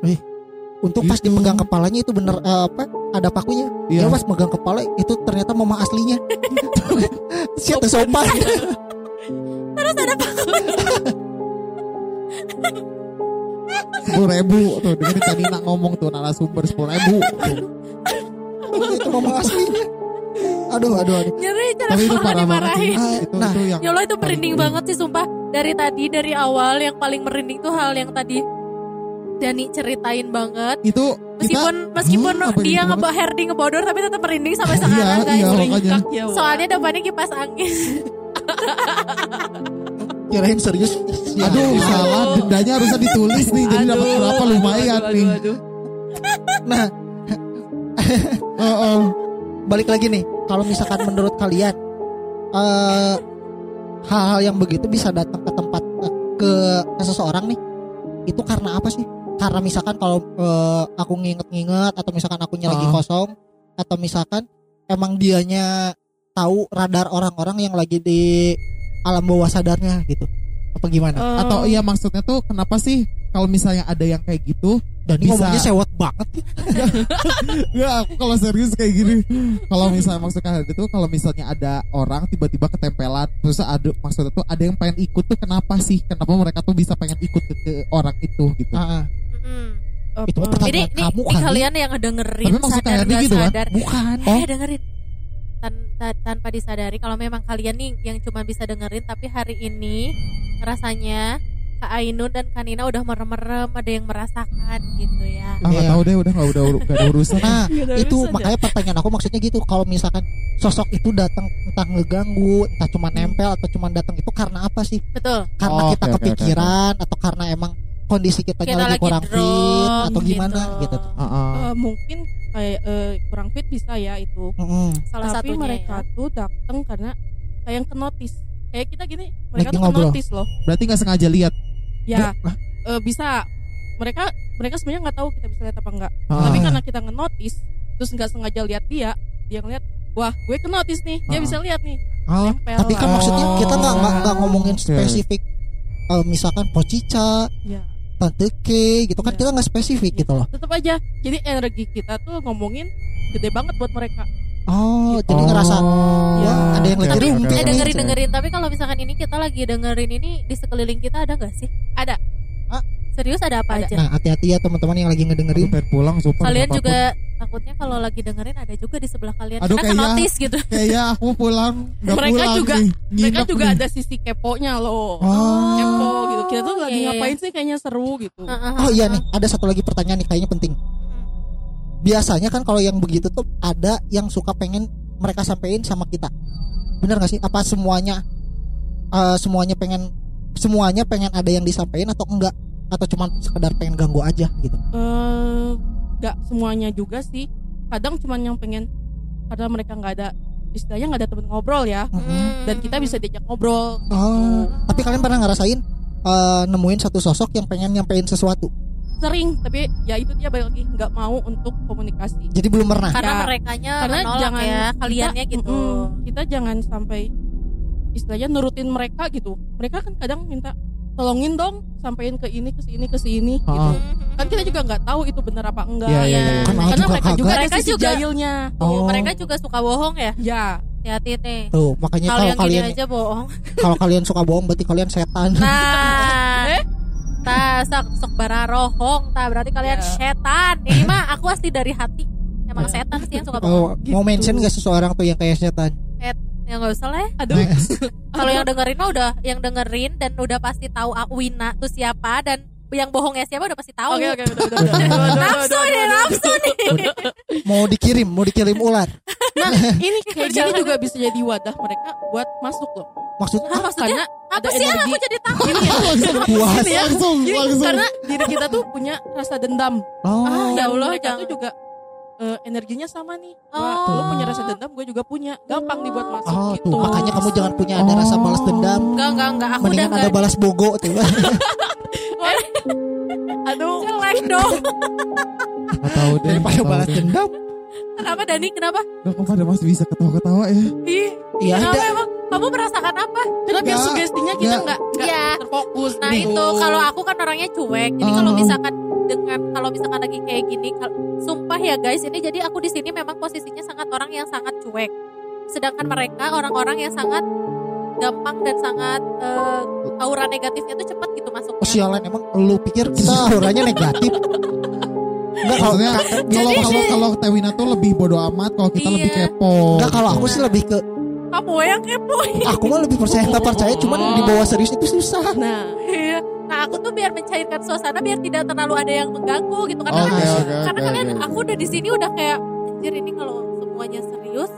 Speaker 1: Untuk pas
Speaker 2: Gitu.
Speaker 1: dipegang kepalanya itu bener eh, apa? Ada pakunya.
Speaker 2: Iya.
Speaker 1: Ya pas megang kepala itu ternyata mama aslinya. Siapa sopan?
Speaker 2: sepuluh ribu tuh dengerin tadi nak ngomong tuh narasumber sepuluh ribu
Speaker 1: itu mama aslinya. Aduh, aduh, aduh.
Speaker 3: Nyeri cara
Speaker 2: tapi itu parah banget sih
Speaker 3: dimarahin.
Speaker 2: itu
Speaker 1: Nah.
Speaker 2: itu yang
Speaker 3: Ya Allah itu merinding banget sih sumpah Dari tadi dari awal yang paling merinding tuh hal yang tadi Dani ceritain banget
Speaker 2: itu
Speaker 3: Meskipun meskipun
Speaker 2: Hmm,
Speaker 3: dia ngebak Herdi ngebodor tapi tetap merinding sampai
Speaker 2: Iya,
Speaker 3: sekarang guys
Speaker 2: iya. makanya.
Speaker 4: Ringkak ya, Wak.
Speaker 3: Soalnya depannya kipas angin
Speaker 1: Kirain serius. Ya,
Speaker 2: Aduh,
Speaker 1: ya.
Speaker 2: salah dendanya harusnya ditulis nih, jadi dapat
Speaker 4: Aduh,
Speaker 2: berapa lumayan
Speaker 4: aduh,
Speaker 2: nih.
Speaker 4: aduh, aduh.
Speaker 1: Nah,
Speaker 2: Oh, oh.
Speaker 1: balik lagi nih. Kalau misalkan menurut kalian eh hal-hal yang begitu bisa datang ke tempat eh, ke, ke seseorang nih, itu karena apa sih? Karena misalkan kalau eh, aku nginget-nginget atau misalkan akunya lagi
Speaker 2: Ah.
Speaker 1: kosong atau misalkan emang dianya tahu radar orang-orang yang lagi di alam bawah sadarnya gitu. Apa gimana?
Speaker 4: Eh,
Speaker 2: Atau iya maksudnya tuh kenapa sih kalau misalnya ada yang kayak gitu?
Speaker 1: Dan ini
Speaker 2: bisa-
Speaker 1: ngomongnya sewot banget.
Speaker 2: Ya, aku kalau serius kayak gini. Kalau misalnya maksudnya kayak gitu, kalau misalnya ada orang tiba-tiba ketempelan, terus ada maksudnya tuh ada yang pengen ikut tuh kenapa sih? Kenapa mereka tuh bisa pengen ikut ke, ke orang itu gitu?
Speaker 3: Mm-mm.
Speaker 4: eh,
Speaker 1: Itu
Speaker 4: eh,
Speaker 1: pertanyaan
Speaker 3: Jadi
Speaker 1: kamu
Speaker 3: nih
Speaker 1: kali.
Speaker 3: kalian yang ngedengerin
Speaker 2: Tapi maksudnya
Speaker 3: sadar gak
Speaker 2: gitu kan?
Speaker 3: sadar
Speaker 1: Bukan.
Speaker 3: Eh dengerin Tan- ta- tanpa disadari kalau memang kalian nih yang cuma bisa dengerin tapi hari ini rasanya Kak Ainun dan Kanina udah merem-merem ada yang merasakan gitu ya
Speaker 2: Ah, nggak
Speaker 1: Iya.
Speaker 2: tahu deh, udah nggak udah nggak ada urusan.
Speaker 1: Nah, itu
Speaker 4: urusan,
Speaker 1: makanya pertanyaan aku maksudnya gitu. Kalau misalkan sosok itu datang entah ngeganggu, entah cuma nempel atau cuma datang itu karena apa sih?
Speaker 3: betul
Speaker 1: Karena
Speaker 2: Oh,
Speaker 1: kita
Speaker 2: oke, oke, oke,
Speaker 1: kepikiran atau karena emang kondisi kitanya
Speaker 3: kita
Speaker 1: lagi
Speaker 3: lagi
Speaker 1: kurang fit
Speaker 3: drop
Speaker 1: atau gimana gitu.
Speaker 2: Ah, ah.
Speaker 4: eh, mungkin kayak eh, kurang fit bisa ya itu.
Speaker 1: Mm-mm.
Speaker 3: salah
Speaker 4: Tapi
Speaker 3: satunya
Speaker 4: mereka
Speaker 3: ya.
Speaker 4: tuh datang karena kayak yang kenotis. Kayak kita gini, mereka
Speaker 1: Lagi
Speaker 4: tuh
Speaker 1: ngobrol.
Speaker 4: kenotis loh.
Speaker 2: Berarti nggak sengaja lihat.
Speaker 4: Ya, eh, bisa. Mereka mereka sebenarnya nggak tahu kita bisa lihat apa enggak.
Speaker 2: Ah.
Speaker 4: Tapi karena kita ngenotis, terus nggak sengaja lihat dia, dia ngeliat, wah gue kenotis nih, dia
Speaker 2: Ah.
Speaker 4: bisa lihat nih.
Speaker 1: Oh,
Speaker 4: Nempel
Speaker 1: tapi kan
Speaker 4: lah.
Speaker 1: maksudnya kita nggak nggak ngomongin
Speaker 2: Oke.
Speaker 1: spesifik. Eh, misalkan pocica,
Speaker 4: Ya,
Speaker 1: tante K gitu kan
Speaker 4: Iya.
Speaker 1: kita nggak spesifik
Speaker 4: Iya.
Speaker 1: gitu loh.
Speaker 4: tetap aja. Jadi energi kita tuh ngomongin gede banget buat mereka.
Speaker 1: Oh,
Speaker 4: Gitu.
Speaker 1: jadi ngerasa
Speaker 2: Oh,
Speaker 1: ya, ada yang lagi
Speaker 3: eh
Speaker 1: nih.
Speaker 3: dengerin dengerin tapi kalau misalkan ini kita lagi dengerin ini di sekeliling kita ada nggak sih
Speaker 4: Ada.
Speaker 1: Ah.
Speaker 3: serius ada apa
Speaker 4: Ada.
Speaker 3: aja
Speaker 1: Nah, hati-hati ya teman-teman yang lagi
Speaker 2: Aduh,
Speaker 1: ngedengerin.
Speaker 2: pengen pulang, sumpah.
Speaker 3: kalian
Speaker 2: apa pun.
Speaker 3: juga takutnya kalau lagi dengerin ada juga di sebelah kalian
Speaker 2: Aduh,
Speaker 3: karena
Speaker 2: kayaknya-
Speaker 3: notice gitu
Speaker 2: Kayaknya aku pulang,
Speaker 4: Mereka
Speaker 2: pulang
Speaker 4: juga-
Speaker 2: nih.
Speaker 4: Mereka juga
Speaker 2: nih.
Speaker 4: ada sisi keponya loh.
Speaker 1: Oh.
Speaker 4: Kepo. Kita tuh lagi
Speaker 3: iya, iya.
Speaker 4: ngapain sih kayaknya seru gitu.
Speaker 1: Oh iya nih, ada satu lagi pertanyaan nih kayaknya penting. Biasanya kan kalau yang begitu tuh ada yang suka pengen mereka sampein sama kita. Bener gak sih? Apa semuanya eh, semuanya pengen semuanya pengen ada yang disampaikan atau enggak? Atau cuma sekedar pengen ganggu aja gitu?
Speaker 4: eh nggak semuanya juga sih kadang cuman yang pengen karena mereka nggak ada istilahnya nggak ada temen ngobrol ya
Speaker 1: Mm-mm.
Speaker 4: dan kita bisa diajak ngobrol
Speaker 1: Oh, tapi kalian pernah ngerasain eh, nemuin satu sosok yang pengen nyampein sesuatu?
Speaker 4: sering tapi ya itu dia balik lagi nggak mau untuk komunikasi
Speaker 1: Jadi belum pernah.
Speaker 3: karena
Speaker 4: Ya,
Speaker 3: merekanya
Speaker 4: karena
Speaker 3: menolak
Speaker 4: jangan
Speaker 3: ya
Speaker 4: kita-
Speaker 3: kaliannya gitu
Speaker 4: mm, kita jangan sampai istilahnya nurutin mereka gitu mereka kan kadang minta tolongin dong sampein ke ini ke sini ke sini gitu
Speaker 2: Ah.
Speaker 4: kan kita juga nggak tahu itu benar apa enggak
Speaker 2: Iya. iya.
Speaker 1: Kan
Speaker 4: karena
Speaker 1: juga
Speaker 4: mereka
Speaker 1: kagak.
Speaker 4: juga
Speaker 3: Mereka juga-
Speaker 4: jahilnya
Speaker 1: Oh.
Speaker 3: mereka juga suka bohong ya
Speaker 4: ya
Speaker 3: hati-hati nih
Speaker 1: Tuh, makanya
Speaker 3: kalau
Speaker 1: kalian
Speaker 3: aja bohong
Speaker 1: kalau kalian suka bohong berarti kalian setan.
Speaker 3: nah
Speaker 4: Eh?
Speaker 3: ta sok sok bararohong ta berarti kalian
Speaker 4: Ya.
Speaker 3: setan ini mah aku asli dari hati emang
Speaker 4: Ya.
Speaker 3: setan sih yang suka bohong
Speaker 1: Oh, mau
Speaker 4: Gitu.
Speaker 1: mention gak seseorang tuh yang kayak setan?
Speaker 3: ya nggak usah lah ya.
Speaker 4: aduh
Speaker 3: kalau yang dengerin mah udah yang dengerin dan udah pasti tahu ah, Wina tuh siapa dan yang bohongnya siapa udah pasti tahu
Speaker 4: oke oke
Speaker 3: nafsu nih nafsu nih
Speaker 1: Mau dikirim, mau dikirim ular.
Speaker 4: Nah, ini kayak gini juga bisa jadi wadah mereka buat masuk loh.
Speaker 1: Maksudnya
Speaker 3: Hah, maksudnya
Speaker 4: Karena
Speaker 3: apa
Speaker 4: ada
Speaker 3: sih yang
Speaker 4: energi.
Speaker 3: aku jadi takut
Speaker 4: ya,
Speaker 1: puas.
Speaker 4: ya.
Speaker 2: Langsung,
Speaker 4: Gini,
Speaker 2: langsung.
Speaker 4: karena diri kita tuh punya rasa dendam.
Speaker 1: Oh,
Speaker 3: Ah, ya Allah,
Speaker 4: mereka
Speaker 3: jangan.
Speaker 4: tuh juga eh, energinya sama nih.
Speaker 3: Oh.
Speaker 4: Lu punya rasa dendam, gue juga punya. Gampang nih buat masuk
Speaker 1: oh
Speaker 4: gitu.
Speaker 1: tuh makanya kamu jangan punya ada rasa balas dendam.
Speaker 3: enggak enggak enggak aku udah
Speaker 1: Mendingan ada balas bogo tuh.
Speaker 4: Aduh,
Speaker 3: jelek dong
Speaker 2: Gak tahu deh.
Speaker 1: Daripada balas dendam.
Speaker 3: Kenapa Dani kenapa
Speaker 2: Gak kok pada masih bisa ketawa-ketawa ya.
Speaker 3: Ih,
Speaker 1: Iya
Speaker 3: kenapa
Speaker 1: ada.
Speaker 3: emang kamu merasakan apa
Speaker 4: karena biar sugestinya kita
Speaker 2: nggak.
Speaker 4: nggak nggak
Speaker 3: Iya.
Speaker 4: terfokus.
Speaker 3: Nah
Speaker 4: gitu.
Speaker 3: itu kalau aku kan orangnya cuek. Jadi kalau
Speaker 2: Oh.
Speaker 3: misalkan dengan kalau misalkan lagi kayak gini, kal- sumpah ya guys, ini jadi aku di sini memang posisinya sangat orang yang sangat cuek. Sedangkan mereka orang-orang yang sangat gampang dan sangat eh, aura negatifnya tuh cepat gitu masuknya.
Speaker 1: Oh, sialan emang lu pikir kita auranya negatif? Enggak kalau
Speaker 2: Maksudnya kalau kalau kalau Tewina tuh lebih bodoh amat, kalau kita
Speaker 3: Iya.
Speaker 2: lebih kepo.
Speaker 1: enggak kalau aku sih lebih ke
Speaker 3: Kamu yang kepo.
Speaker 1: aku mah lebih percaya nggak percaya cuman di bawah serius itu susah.
Speaker 4: Nah,
Speaker 3: Iya. Nah aku tuh biar mencairkan suasana biar tidak terlalu ada yang mengganggu gitu karena
Speaker 2: Oke,
Speaker 3: kan-
Speaker 2: oke,
Speaker 3: karena
Speaker 2: oke,
Speaker 3: kalian
Speaker 2: oke.
Speaker 3: aku udah di sini udah kayak anjir ini kalau semuanya serius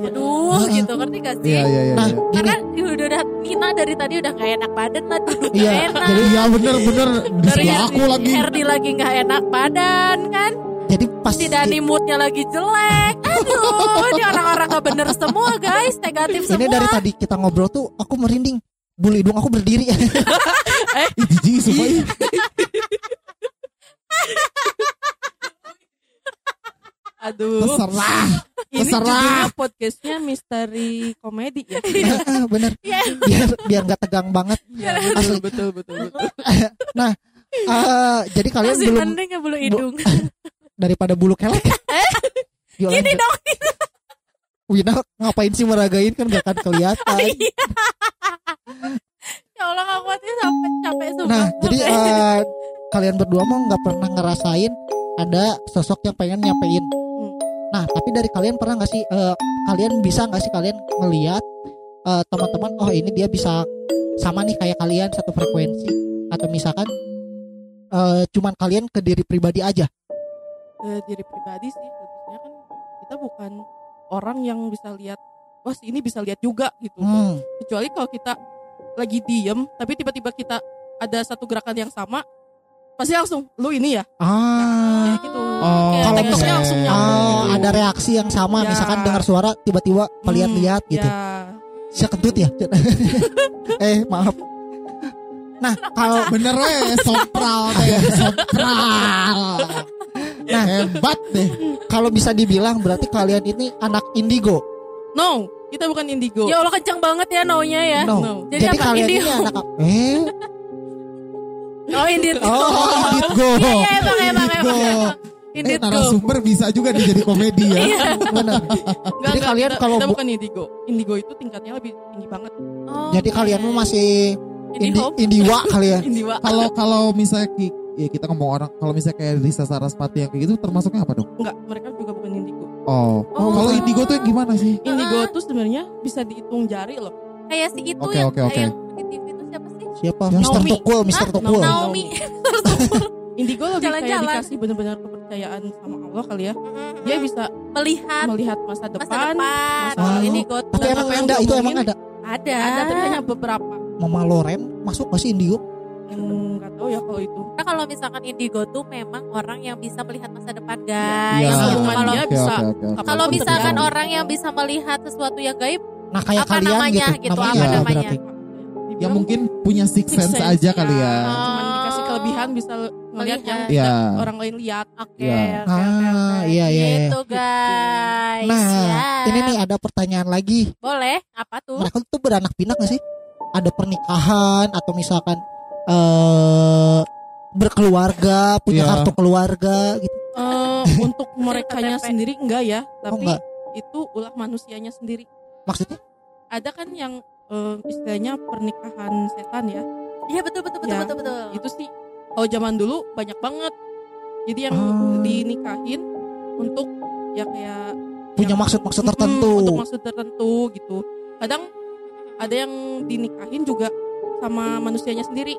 Speaker 3: aduh
Speaker 1: Heeh.
Speaker 3: gitu ngerti gak sih
Speaker 2: Iya iya iya.
Speaker 1: Nah,
Speaker 2: iya.
Speaker 3: karena udah udah Nina dari tadi udah gak enak badan lah duduk
Speaker 1: Iya,
Speaker 3: gak enak
Speaker 1: jadi-
Speaker 2: Iya bener bener di
Speaker 3: dari
Speaker 2: sebelah aku lagi.
Speaker 3: Herdi lagi gak enak badan kan
Speaker 1: jadi pas
Speaker 3: si Dani moodnya lagi jelek aduh ini orang-orang gak bener semua guys negatif
Speaker 1: ini
Speaker 3: semua
Speaker 1: dari tadi kita ngobrol tuh aku merinding. Bulu hidung aku berdiri.
Speaker 2: Ih, jijik sumpah.
Speaker 4: aduh.
Speaker 2: Terserah.
Speaker 4: Ini
Speaker 2: Terserah.
Speaker 4: podcastnya misteri komedi ya.
Speaker 1: Bener.
Speaker 3: Iya.
Speaker 1: Biar biar nggak tegang banget. Asli.
Speaker 4: betul betul betul.
Speaker 1: Eh, jadi kalian
Speaker 3: masih
Speaker 1: belum
Speaker 3: mending ya bulu hidung
Speaker 1: daripada bulu kelek. Yuk,
Speaker 3: ini
Speaker 1: lanjut.
Speaker 3: dong
Speaker 1: Wina ngapain sih meragain kan gak akan kelihatan.
Speaker 3: ya Allah gak kuat ya sampai capek sumpah
Speaker 1: Nah, jadi eh, kalian berdua mau nggak pernah ngerasain ada sosok yang pengen nyampein. Nah, tapi dari kalian pernah nggak sih eh, kalian bisa nggak sih kalian ngelihat eh, teman-teman oh ini dia bisa sama nih kayak kalian satu frekuensi atau misalkan eh, cuman kalian ke diri pribadi aja.
Speaker 4: Eh, diri pribadi sih lebihnya kan kita bukan orang yang bisa lihat wah ini bisa lihat juga gitu
Speaker 1: Hmm.
Speaker 4: kecuali kalau kita lagi diem tapi tiba-tiba kita ada satu gerakan yang sama pasti langsung lu ini ya
Speaker 1: Ah.
Speaker 4: kayak gitu
Speaker 2: Oh,
Speaker 3: Kayak
Speaker 1: Kalau
Speaker 4: TikToknya
Speaker 1: misalnya
Speaker 4: langsung nyambung
Speaker 1: Oh,
Speaker 4: gitu.
Speaker 1: ada reaksi yang sama
Speaker 4: Ya.
Speaker 1: misalkan dengar suara tiba-tiba lihat-lihat
Speaker 4: Hmm,
Speaker 1: gitu.
Speaker 4: ya.
Speaker 1: Saya kentut ya. eh, maaf. Nah, kalau
Speaker 2: Bener weh, sopral deh, sopral.
Speaker 1: Nah.
Speaker 2: hebat deh.
Speaker 1: kalau bisa dibilang berarti kalian ini anak indigo.
Speaker 4: no kita bukan indigo
Speaker 3: ya Allah kencang banget ya no-nya ya
Speaker 1: No.
Speaker 4: No.
Speaker 3: Jadi
Speaker 1: Jadi,
Speaker 3: apa?
Speaker 1: kalian
Speaker 3: Indigo?
Speaker 1: ini anak eh
Speaker 3: oh indit
Speaker 1: oh indigo.
Speaker 3: iya iya emang emang emang Emang.
Speaker 2: Eh, narasumber bisa juga nih jadi komedi ya.
Speaker 3: iya
Speaker 1: Benar. Jadi kalian
Speaker 4: kita,
Speaker 1: kalau
Speaker 4: kita
Speaker 1: bu-
Speaker 4: bukan indigo indigo itu tingkatnya lebih tinggi banget
Speaker 3: Oh,
Speaker 1: Jadi kalian
Speaker 3: iya.
Speaker 1: masih indi, indiwa kali ya.
Speaker 4: indiwa
Speaker 2: Kalau kalau misalnya ki- ya kita ngomong orang kalau misalnya kayak Risa Sarasvati yang kayak gitu termasuknya apa dong?
Speaker 4: enggak mereka juga bukan indigo
Speaker 2: Oh,
Speaker 3: Oh.
Speaker 2: kalau indigo tuh yang gimana sih?
Speaker 4: indigo tuh sebenarnya bisa dihitung jari loh
Speaker 3: kayak si itu
Speaker 2: Oke,
Speaker 3: yang
Speaker 2: oke, oke.
Speaker 3: yang di TV itu siapa sih
Speaker 1: Siapa? Mister. Tukul, Mister? Tukul.
Speaker 3: Naomi
Speaker 4: indigo lebih kayak
Speaker 3: Jalan-jalan.
Speaker 4: dikasih benar-benar kepercayaan sama Allah kali ya dia bisa
Speaker 3: melihat
Speaker 4: melihat masa
Speaker 3: masa
Speaker 4: depan
Speaker 3: depan
Speaker 4: masa
Speaker 3: ini got
Speaker 1: Tapi emang ada itu emang ada.
Speaker 3: ada
Speaker 4: ada tapi hanya beberapa
Speaker 1: Mama Loren masuk gak sih indigo?
Speaker 4: Hmm, tahu ya kalau itu
Speaker 3: Karena kalau misalkan indigo tuh memang orang yang bisa melihat masa depan guys.
Speaker 2: Iya.
Speaker 3: Gitu. Kalau
Speaker 4: bisa
Speaker 2: oke, oke.
Speaker 4: kapan
Speaker 3: kalau misalkan
Speaker 4: terjadi.
Speaker 3: orang yang bisa melihat sesuatu yang gaib,
Speaker 1: Nah, kayak
Speaker 3: Apa
Speaker 1: kalian
Speaker 3: namanya
Speaker 1: gitu.
Speaker 3: gitu,
Speaker 1: namanya
Speaker 2: apa
Speaker 1: ya,
Speaker 3: namanya?
Speaker 1: berarti.
Speaker 2: Ya mungkin punya six
Speaker 4: six
Speaker 2: sense,
Speaker 4: sense,
Speaker 2: aja kali ya.
Speaker 4: cuman kelebihan bisa ngelihat yang
Speaker 3: Melihat.
Speaker 2: Iya.
Speaker 4: tidak orang lain lihat
Speaker 3: oke,
Speaker 2: Iya.
Speaker 3: oke, oke,
Speaker 1: Ah,
Speaker 3: oke.
Speaker 1: iya, iya, iya.
Speaker 3: Gitu guys.
Speaker 1: Nah,
Speaker 3: Ya.
Speaker 1: ini nih ada pertanyaan lagi.
Speaker 3: boleh apa tuh?
Speaker 1: Mereka tuh beranak pinak gak sih? Ada pernikahan atau misalkan eh berkeluarga, punya
Speaker 2: Iya.
Speaker 1: kartu keluarga gitu.
Speaker 4: Eh, untuk merekanya sendiri enggak ya
Speaker 1: Oh,
Speaker 4: tapi
Speaker 1: enggak.
Speaker 4: itu ulah manusianya sendiri
Speaker 1: Maksudnya?
Speaker 4: ada kan yang eh, istilahnya pernikahan setan ya
Speaker 3: Iya betul betul betul
Speaker 4: Ya,
Speaker 3: betul betul.
Speaker 4: itu sih kalau zaman dulu banyak banget jadi yang
Speaker 1: Ah.
Speaker 4: dinikahin untuk ya kayak
Speaker 1: Punya maksud-maksud tertentu.
Speaker 4: untuk maksud tertentu gitu kadang ada yang dinikahin juga sama manusianya sendiri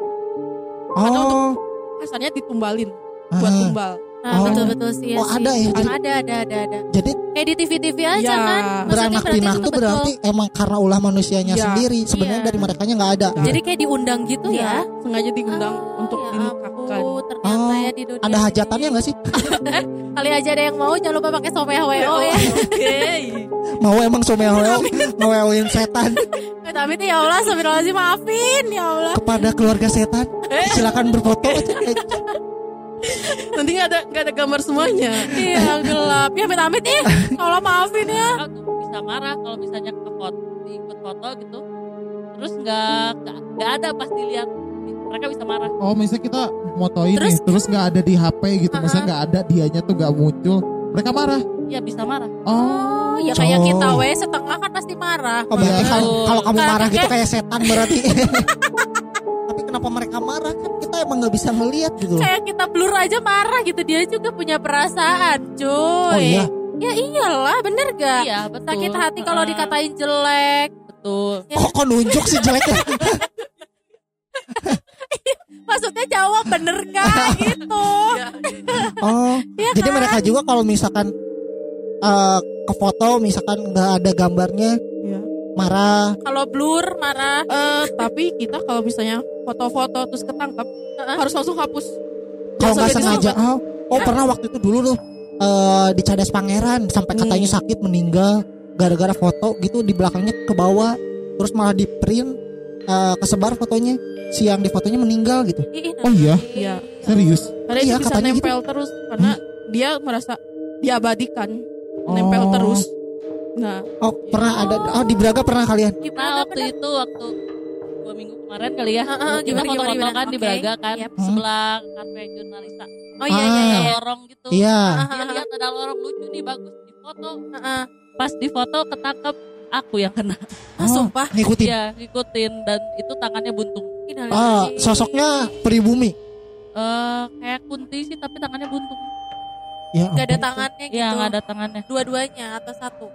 Speaker 1: Oh,
Speaker 4: kasarnya ditumbalin buat
Speaker 1: ah.
Speaker 4: tumbal
Speaker 3: Nah,
Speaker 1: Oh.
Speaker 3: betul betul sih.
Speaker 1: Oh,
Speaker 3: sih.
Speaker 1: ada ya?
Speaker 3: Emang ada ada ada ada.
Speaker 1: jadi
Speaker 3: Kayak di TV-TV aja
Speaker 4: Ya,
Speaker 3: kan. Maksudnya
Speaker 1: beranak
Speaker 3: berarti
Speaker 1: pinak
Speaker 3: itu betul.
Speaker 1: berarti emang karena ulah manusianya
Speaker 4: Iya.
Speaker 1: sendiri. Sebenarnya
Speaker 3: Iya.
Speaker 1: dari mereka nggak ada.
Speaker 3: Jadi kayak diundang gitu ya.
Speaker 4: sengaja diundang
Speaker 3: Ah,
Speaker 4: untuk
Speaker 3: ya ternyata
Speaker 1: Oh.
Speaker 3: ya di dunia
Speaker 1: Ada hajatannya nggak sih?
Speaker 3: Kali aja ada yang mau jangan lupa pakai somea WO
Speaker 4: Oh,
Speaker 3: ya.
Speaker 4: Oke.
Speaker 1: Mau emang someo ngewewein setan
Speaker 3: Eh, Tapi ya Allah Astagfirullahaladzim maafin ya Allah.
Speaker 1: kepada keluarga setan. Silakan berfoto.
Speaker 4: Nanti nggak ada nggak ada gambar semuanya.
Speaker 3: Iya gelap. Ya amit-amit ih. Kalau maafin ya.
Speaker 5: Tuh bisa marah kalau misalnya ke foto diikut foto gitu terus nggak nggak- nggak ada pas dilihat mereka bisa marah
Speaker 2: Oh misalnya kita motoin
Speaker 3: Terus?
Speaker 2: nih, terus nggak ada di HP gitu,
Speaker 3: Uh-uh.
Speaker 2: misalnya nggak ada dianya tuh nggak muncul, mereka marah.
Speaker 5: ya bisa marah
Speaker 2: Oh,
Speaker 3: Oh, ya kayak
Speaker 1: Cowok.
Speaker 3: kita we setengah kan pasti marah.
Speaker 1: Oh, berarti
Speaker 2: Iya.
Speaker 1: kalau kalau kamu marah gitu
Speaker 3: kayak-
Speaker 1: kayak setan berarti. Tapi kenapa mereka marah kan kita emang nggak bisa ngelihat gitu. loh.
Speaker 3: Kayak kita blur aja marah gitu dia juga punya perasaan, cuy.
Speaker 1: Oh iya.
Speaker 3: Ya iyalah, bener gak?
Speaker 5: iya betul
Speaker 3: Sakit hati kalau dikatain jelek.
Speaker 5: betul
Speaker 1: Kok kok nunjuk sih jeleknya?
Speaker 3: Maksudnya jawab bener gak gitu.
Speaker 1: Oh,
Speaker 3: Iya
Speaker 1: jadi
Speaker 3: kan?
Speaker 1: mereka juga kalau misalkan eh, ke foto misalkan nggak ada gambarnya
Speaker 4: Iya.
Speaker 1: marah.
Speaker 3: Kalau blur marah.
Speaker 4: Eh, tapi kita kalau misalnya foto-foto terus ketangkap
Speaker 3: Heeh.
Speaker 4: harus langsung hapus.
Speaker 1: Kalau nggak
Speaker 4: sampai
Speaker 1: sengaja. Oh, oh pernah waktu itu dulu tuh eh, di Cadas Pangeran sampai
Speaker 4: Hmm.
Speaker 1: katanya sakit meninggal gara-gara foto gitu di belakangnya ke bawah terus malah di print eh, kesebar fotonya si yang di fotonya meninggal gitu.
Speaker 3: Ih,
Speaker 2: Oh iya?
Speaker 4: Iya.
Speaker 2: serius?
Speaker 4: Karena
Speaker 1: Iya,
Speaker 4: itu bisa
Speaker 1: katanya
Speaker 4: nempel terus karena dia merasa diabadikan, nempel
Speaker 2: Oh.
Speaker 4: terus. Nah,
Speaker 1: Oh pernah ada oh di Braga pernah kalian?
Speaker 5: nah
Speaker 3: Gimana
Speaker 5: waktu itu waktu dua minggu kemarin kali ya
Speaker 3: Heeh,
Speaker 5: kita
Speaker 3: gimana,
Speaker 5: foto-foto kan di
Speaker 3: Oke.
Speaker 5: Braga kan
Speaker 3: Yap.
Speaker 5: sebelah kafe jurnalisa
Speaker 3: Oh iya iya
Speaker 1: Ah.
Speaker 3: iya.
Speaker 5: ada lorong gitu
Speaker 1: Iya.
Speaker 5: dia lihat ada lorong lucu nih bagus di foto
Speaker 3: Heeh.
Speaker 5: pas di foto ketangkep aku yang kena
Speaker 3: Ah, sumpah.
Speaker 1: Ngikutin.
Speaker 5: Iya ngikutin dan itu tangannya buntung
Speaker 1: Ah, sosoknya pribumi.
Speaker 5: eh kayak kunti sih tapi tangannya buntung
Speaker 1: Ya.
Speaker 3: Gak ada tangannya gitu.
Speaker 5: Iya nggak ada tangannya
Speaker 3: Dua-duanya atau satu?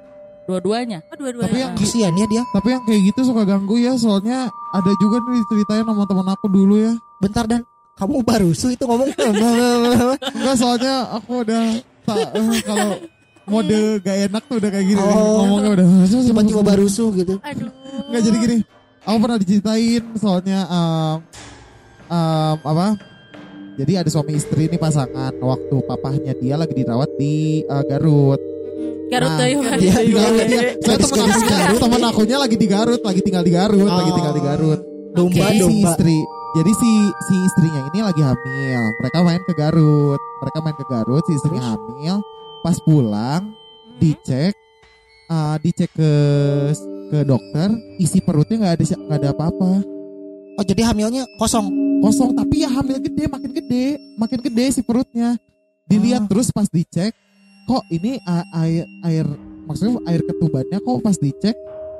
Speaker 5: dua-duanya
Speaker 3: Oh dua-duanya.
Speaker 2: Tapi yang
Speaker 1: Kasihan ya dia.
Speaker 2: Tapi yang kayak gitu suka ganggu ya, soalnya ada juga nih ceritain sama teman aku dulu ya.
Speaker 1: Bentar dan kamu baru su itu ngomong.
Speaker 2: Enggak soalnya aku udah tak eh, kalau mode gak enak tuh udah kayak gini
Speaker 1: Oh.
Speaker 2: ngomongnya udah
Speaker 1: Tiba-tiba baru su gitu.
Speaker 3: Aduh.
Speaker 2: Enggak jadi gini. Aku pernah diceritain soalnya em, em, apa? Jadi ada suami istri nih pasangan waktu papahnya dia lagi dirawat di eh, Garut.
Speaker 3: Garut
Speaker 2: Nah, Garut, iya. Saya aku,
Speaker 1: Garut.
Speaker 2: temen akunya lagi di Garut, lagi tinggal di Garut, lagi
Speaker 1: Oh.
Speaker 2: tinggal di Garut.
Speaker 1: Domba,
Speaker 2: Jadi si
Speaker 1: domba.
Speaker 2: istri, jadi si si istrinya ini lagi hamil. Mereka main ke Garut. Mereka main ke Garut, si istrinya hamil. Pas pulang dicek, ah, dicek ke ke dokter, isi perutnya nggak ada nggak ada apa-apa.
Speaker 1: Oh jadi hamilnya kosong.
Speaker 2: Kosong tapi ya hamil gede, makin gede, makin gede si perutnya. Dilihat
Speaker 1: Oh.
Speaker 2: terus pas dicek, kok ini air air maksudnya air ketubannya kok pas dicek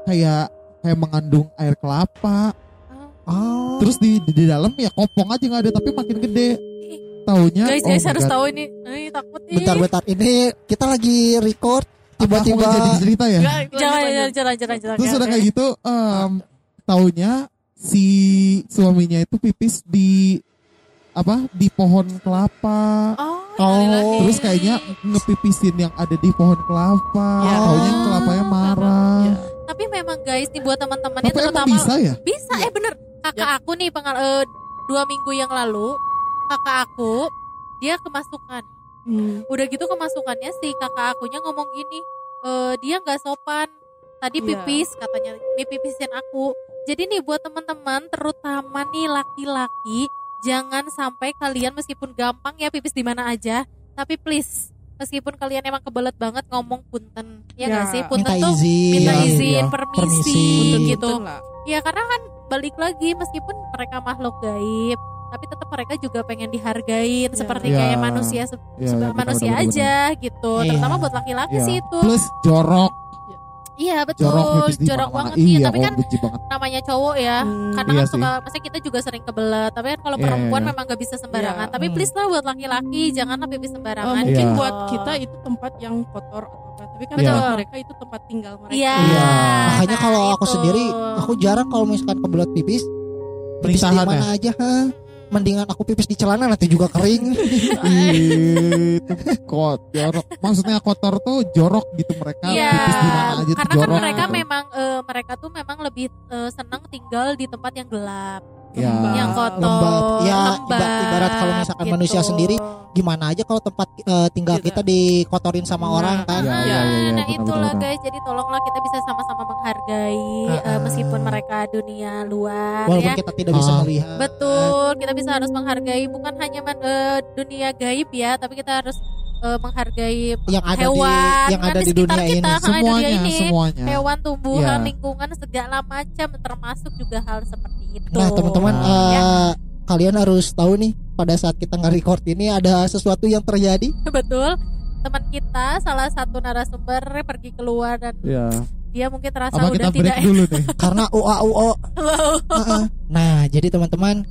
Speaker 2: kayak kayak mengandung air kelapa.
Speaker 1: Oh.
Speaker 2: Terus di, di, di dalam ya kopong aja nggak ada tapi makin gede. Taunya
Speaker 3: Guys,
Speaker 2: oh
Speaker 3: guys harus
Speaker 2: God.
Speaker 3: tahu ini. Eh, takut nih.
Speaker 1: bentar bentar ini kita lagi record tiba-tiba
Speaker 2: jadi cerita ya.
Speaker 3: Jangan, jangan, jangan, jangan, jangan.
Speaker 2: Terus udah kayak gitu em, taunya si suaminya itu pipis di apa di pohon kelapa.
Speaker 3: Oh,
Speaker 1: Oh.
Speaker 2: Terus kayaknya ngepipisin yang ada di pohon kelapa.
Speaker 4: Ya.
Speaker 2: Taunya kelapanya marah.
Speaker 4: Ya.
Speaker 3: Tapi memang guys nih buat teman-temannya terutama
Speaker 2: bisa ya?
Speaker 3: bisa eh bener kakak aku nih pengal eh, dua minggu yang lalu kakak aku dia kemasukan
Speaker 4: Hmm.
Speaker 3: udah gitu kemasukannya si kakak akunya ngomong gini eh dia nggak sopan tadi
Speaker 4: Iya.
Speaker 3: pipis katanya nih pipisin aku jadi nih buat teman-teman terutama nih laki-laki jangan sampai kalian meskipun gampang ya pipis di mana aja tapi please meskipun kalian emang kebelet banget ngomong punten ya nggak
Speaker 4: Ya.
Speaker 3: sih punten
Speaker 1: minta
Speaker 3: tuh
Speaker 1: izin
Speaker 3: minta
Speaker 2: Iya,
Speaker 3: izin
Speaker 1: iya.
Speaker 3: permisi,
Speaker 1: Permisi.
Speaker 3: gitu
Speaker 4: lah.
Speaker 3: ya karena kan balik lagi meskipun mereka makhluk gaib tapi tetap mereka juga pengen dihargain
Speaker 4: Ya.
Speaker 3: seperti
Speaker 2: Ya.
Speaker 3: kayak manusia se-
Speaker 2: Ya,
Speaker 3: seba-
Speaker 2: ya, benar,
Speaker 3: manusia
Speaker 2: benar,
Speaker 3: aja gitu
Speaker 1: Iya.
Speaker 3: terutama buat laki-laki
Speaker 2: Iya.
Speaker 3: sih itu
Speaker 2: Plus jorok,
Speaker 3: iya betul
Speaker 2: jorok
Speaker 3: jorok,
Speaker 2: pipis
Speaker 3: banget iya,
Speaker 2: Iya,
Speaker 3: tapi
Speaker 2: oh,
Speaker 3: kan
Speaker 2: banget.
Speaker 3: namanya cowok ya
Speaker 4: Hmm.
Speaker 3: karena
Speaker 2: Iya
Speaker 3: kan
Speaker 2: sih.
Speaker 3: suka maksudnya kita juga sering kebelet tapi kan kalau
Speaker 2: Iya,
Speaker 3: perempuan
Speaker 2: iya.
Speaker 3: memang gak bisa sembarangan
Speaker 4: Iya.
Speaker 3: tapi
Speaker 1: Hmm.
Speaker 3: please lah buat laki-laki janganlah pipis
Speaker 4: Eh,
Speaker 3: sembarangan
Speaker 4: mungkin
Speaker 2: Iya.
Speaker 4: buat kita itu tempat yang kotor atau apa tapi kan
Speaker 2: Iya.
Speaker 4: buat mereka itu tempat tinggal mereka
Speaker 3: iya
Speaker 2: Iya.
Speaker 1: makanya
Speaker 3: nah
Speaker 1: kalau aku
Speaker 3: itu.
Speaker 1: sendiri aku jarang kalau misalkan kebelet pipis pipis di mana aja ha? Mendingan aku pipis di celana nanti juga kering
Speaker 2: itu kok jorok. Maksudnya kotor tuh jorok gitu mereka
Speaker 3: Iya,
Speaker 2: pipis di mana aja tuh
Speaker 3: karena kan mereka
Speaker 2: gitu.
Speaker 3: memang eh, mereka tuh memang lebih eh, senang tinggal di tempat yang gelap.
Speaker 2: Ya.
Speaker 3: yang kotor
Speaker 1: Lembab. Ya,
Speaker 3: lembab,
Speaker 1: iba- ibarat kalau misalkan
Speaker 3: gitu.
Speaker 1: manusia sendiri, Gimana aja kalau tempat eh, tinggal
Speaker 4: Gitu.
Speaker 1: kita dikotorin sama
Speaker 4: Nah.
Speaker 1: orang kan?
Speaker 2: Iya,
Speaker 3: Ah,
Speaker 2: iya, iya, iya,
Speaker 3: nah
Speaker 2: benar,
Speaker 3: itulah guys jadi tolonglah kita bisa sama-sama menghargai eh,
Speaker 1: ah.
Speaker 3: meskipun mereka dunia luar
Speaker 1: Walaupun
Speaker 3: ya
Speaker 1: kita tidak bisa
Speaker 2: Ah.
Speaker 1: melihat.
Speaker 3: betul kita bisa harus menghargai bukan hanya man- eh, dunia gaib ya tapi kita harus eh, menghargai
Speaker 1: yang ada
Speaker 3: hewan
Speaker 1: di yang
Speaker 3: kan
Speaker 1: ada
Speaker 3: di
Speaker 1: di
Speaker 3: sekitar
Speaker 1: dunia
Speaker 3: kita,
Speaker 1: ini.
Speaker 3: di dunia
Speaker 2: Semuanya,
Speaker 3: ini.
Speaker 2: semuanya.
Speaker 3: hewan tumbuhan
Speaker 2: Iya.
Speaker 3: lingkungan segala macam termasuk juga hal seperti itu
Speaker 1: Nah, teman-teman
Speaker 3: Ya.
Speaker 1: eh, kalian harus tahu nih pada saat kita nge-record ini ada sesuatu yang terjadi.
Speaker 3: betul teman kita salah satu narasumber pergi keluar dan
Speaker 2: Iya.
Speaker 3: dia mungkin terasa
Speaker 2: Apa
Speaker 3: udah
Speaker 2: kita break
Speaker 3: tidak
Speaker 2: dulu nih?
Speaker 1: karena UA UO. Heeh. Nah, jadi teman-teman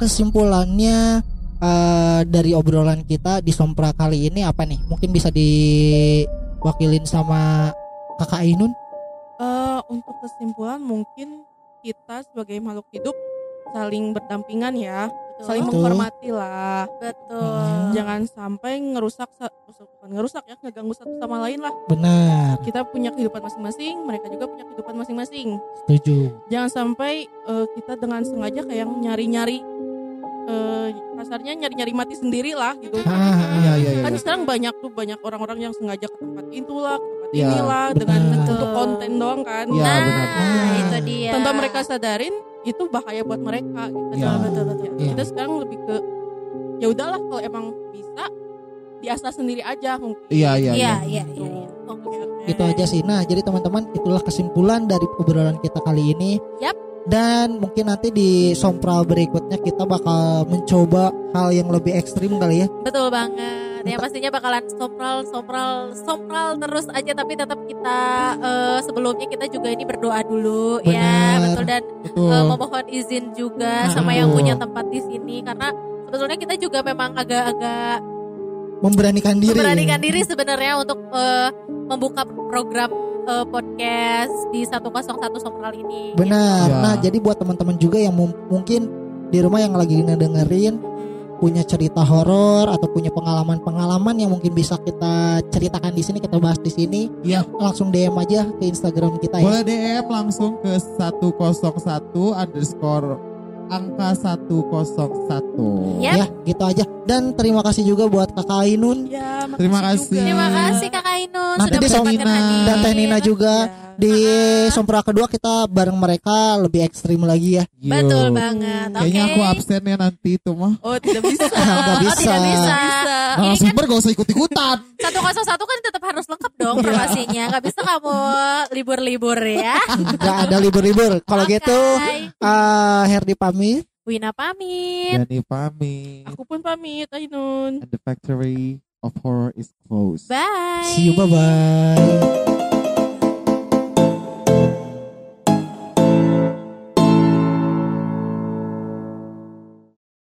Speaker 1: kesimpulannya eh, dari obrolan kita di Sompra kali ini apa nih? Mungkin bisa diwakilin sama Kakak Ainun.
Speaker 4: Eh, untuk kesimpulan mungkin kita sebagai makhluk hidup saling berdampingan ya,
Speaker 3: Betul.
Speaker 4: saling
Speaker 1: Betul.
Speaker 4: menghormati lah.
Speaker 3: betul
Speaker 4: Jangan sampai ngerusak sa- bukan ngerusak ya, ngeganggu satu sama lain lah.
Speaker 1: Benar,
Speaker 4: Kita punya kehidupan masing-masing, mereka juga punya kehidupan masing-masing.
Speaker 1: setuju.
Speaker 4: Jangan sampai eh, kita dengan sengaja kayak nyari-nyari eh kasarnya nyari-nyari mati sendiri lah gitu.
Speaker 1: Ah,
Speaker 2: Iya, iya, iya.
Speaker 4: Kan sekarang banyak tuh banyak orang-orang yang sengaja ke tempat itu lah, ke tempat
Speaker 2: Iya,
Speaker 4: inilah
Speaker 1: benar.
Speaker 4: dengan
Speaker 3: Betul.
Speaker 4: untuk konten doang kan.
Speaker 2: Iya,
Speaker 3: nah
Speaker 2: benar.
Speaker 1: Ah.
Speaker 3: itu dia
Speaker 4: tanpa mereka sadarin itu bahaya buat mereka gitu.
Speaker 2: Iya.
Speaker 3: betul betul
Speaker 1: Iya.
Speaker 4: Kita sekarang lebih ke ya udahlah kalau emang bisa diasah sendiri aja mungkin.
Speaker 2: Iya, iya,
Speaker 3: iya
Speaker 2: iya.
Speaker 3: iya iya iya. oke oke
Speaker 1: Itu aja sih. Nah, jadi teman-teman itulah kesimpulan dari obrolan kita kali ini.
Speaker 3: Yap.
Speaker 1: Dan mungkin nanti di sompral berikutnya kita bakal mencoba hal yang lebih ekstrim kali ya.
Speaker 3: betul banget ya pastinya bakalan sompral sompral sompral terus aja tapi tetap kita eh, sebelumnya kita juga ini berdoa dulu ya
Speaker 1: Benar.
Speaker 3: betul dan
Speaker 2: Betul.
Speaker 3: eh, memohon izin juga
Speaker 1: Nah,
Speaker 3: sama yang punya tempat di sini karena sebetulnya kita juga memang agak-agak
Speaker 1: Memberanikan diri.
Speaker 3: memberanikan diri sebenarnya untuk eh, membuka program eh, podcast di 101 Sompral ini.
Speaker 1: Benar.
Speaker 2: Ya.
Speaker 1: Nah, jadi buat teman-teman juga yang mungkin di rumah yang lagi ngedengerin punya cerita horor atau punya pengalaman-pengalaman yang mungkin bisa kita ceritakan di sini, kita bahas di sini,
Speaker 2: Iya.
Speaker 1: langsung DM aja ke Instagram kita ya.
Speaker 2: Boleh DM langsung ke 101 underscore angka 101.
Speaker 3: Yap.
Speaker 1: Ya, gitu aja. Dan terima kasih juga buat Kakak Ainun
Speaker 4: Ya,
Speaker 2: Terima
Speaker 4: juga.
Speaker 2: kasih.
Speaker 3: Terima kasih Kakak Ainun
Speaker 1: Nanti
Speaker 3: sudah hadiah.
Speaker 1: dan Teh Nina juga
Speaker 4: Ya.
Speaker 1: Di. Sompra kedua kita bareng mereka lebih ekstrim lagi ya.
Speaker 2: Yo.
Speaker 3: Betul banget.
Speaker 2: Kayaknya aku absen ya nanti itu mah.
Speaker 4: Oh, tidak bisa.
Speaker 1: Nggak
Speaker 3: Oh,
Speaker 1: bisa.
Speaker 3: tidak bisa.
Speaker 4: Bisa.
Speaker 3: Ini
Speaker 2: Nah,
Speaker 3: kan
Speaker 2: sumber gak usah ikut-ikutan.
Speaker 3: 101 kan tetap harus lengkap dong
Speaker 1: Iya.
Speaker 3: informasinya. Gak bisa kamu libur-libur ya.
Speaker 1: Gak ada libur-libur. Kalau
Speaker 3: Oke.
Speaker 1: gitu eh Herdi pamit.
Speaker 3: Wina pamit.
Speaker 2: Yani pamit.
Speaker 4: Aku pun pamit, Ainun.
Speaker 2: And the factory of horror is closed.
Speaker 3: Bye.
Speaker 1: See you bye bye.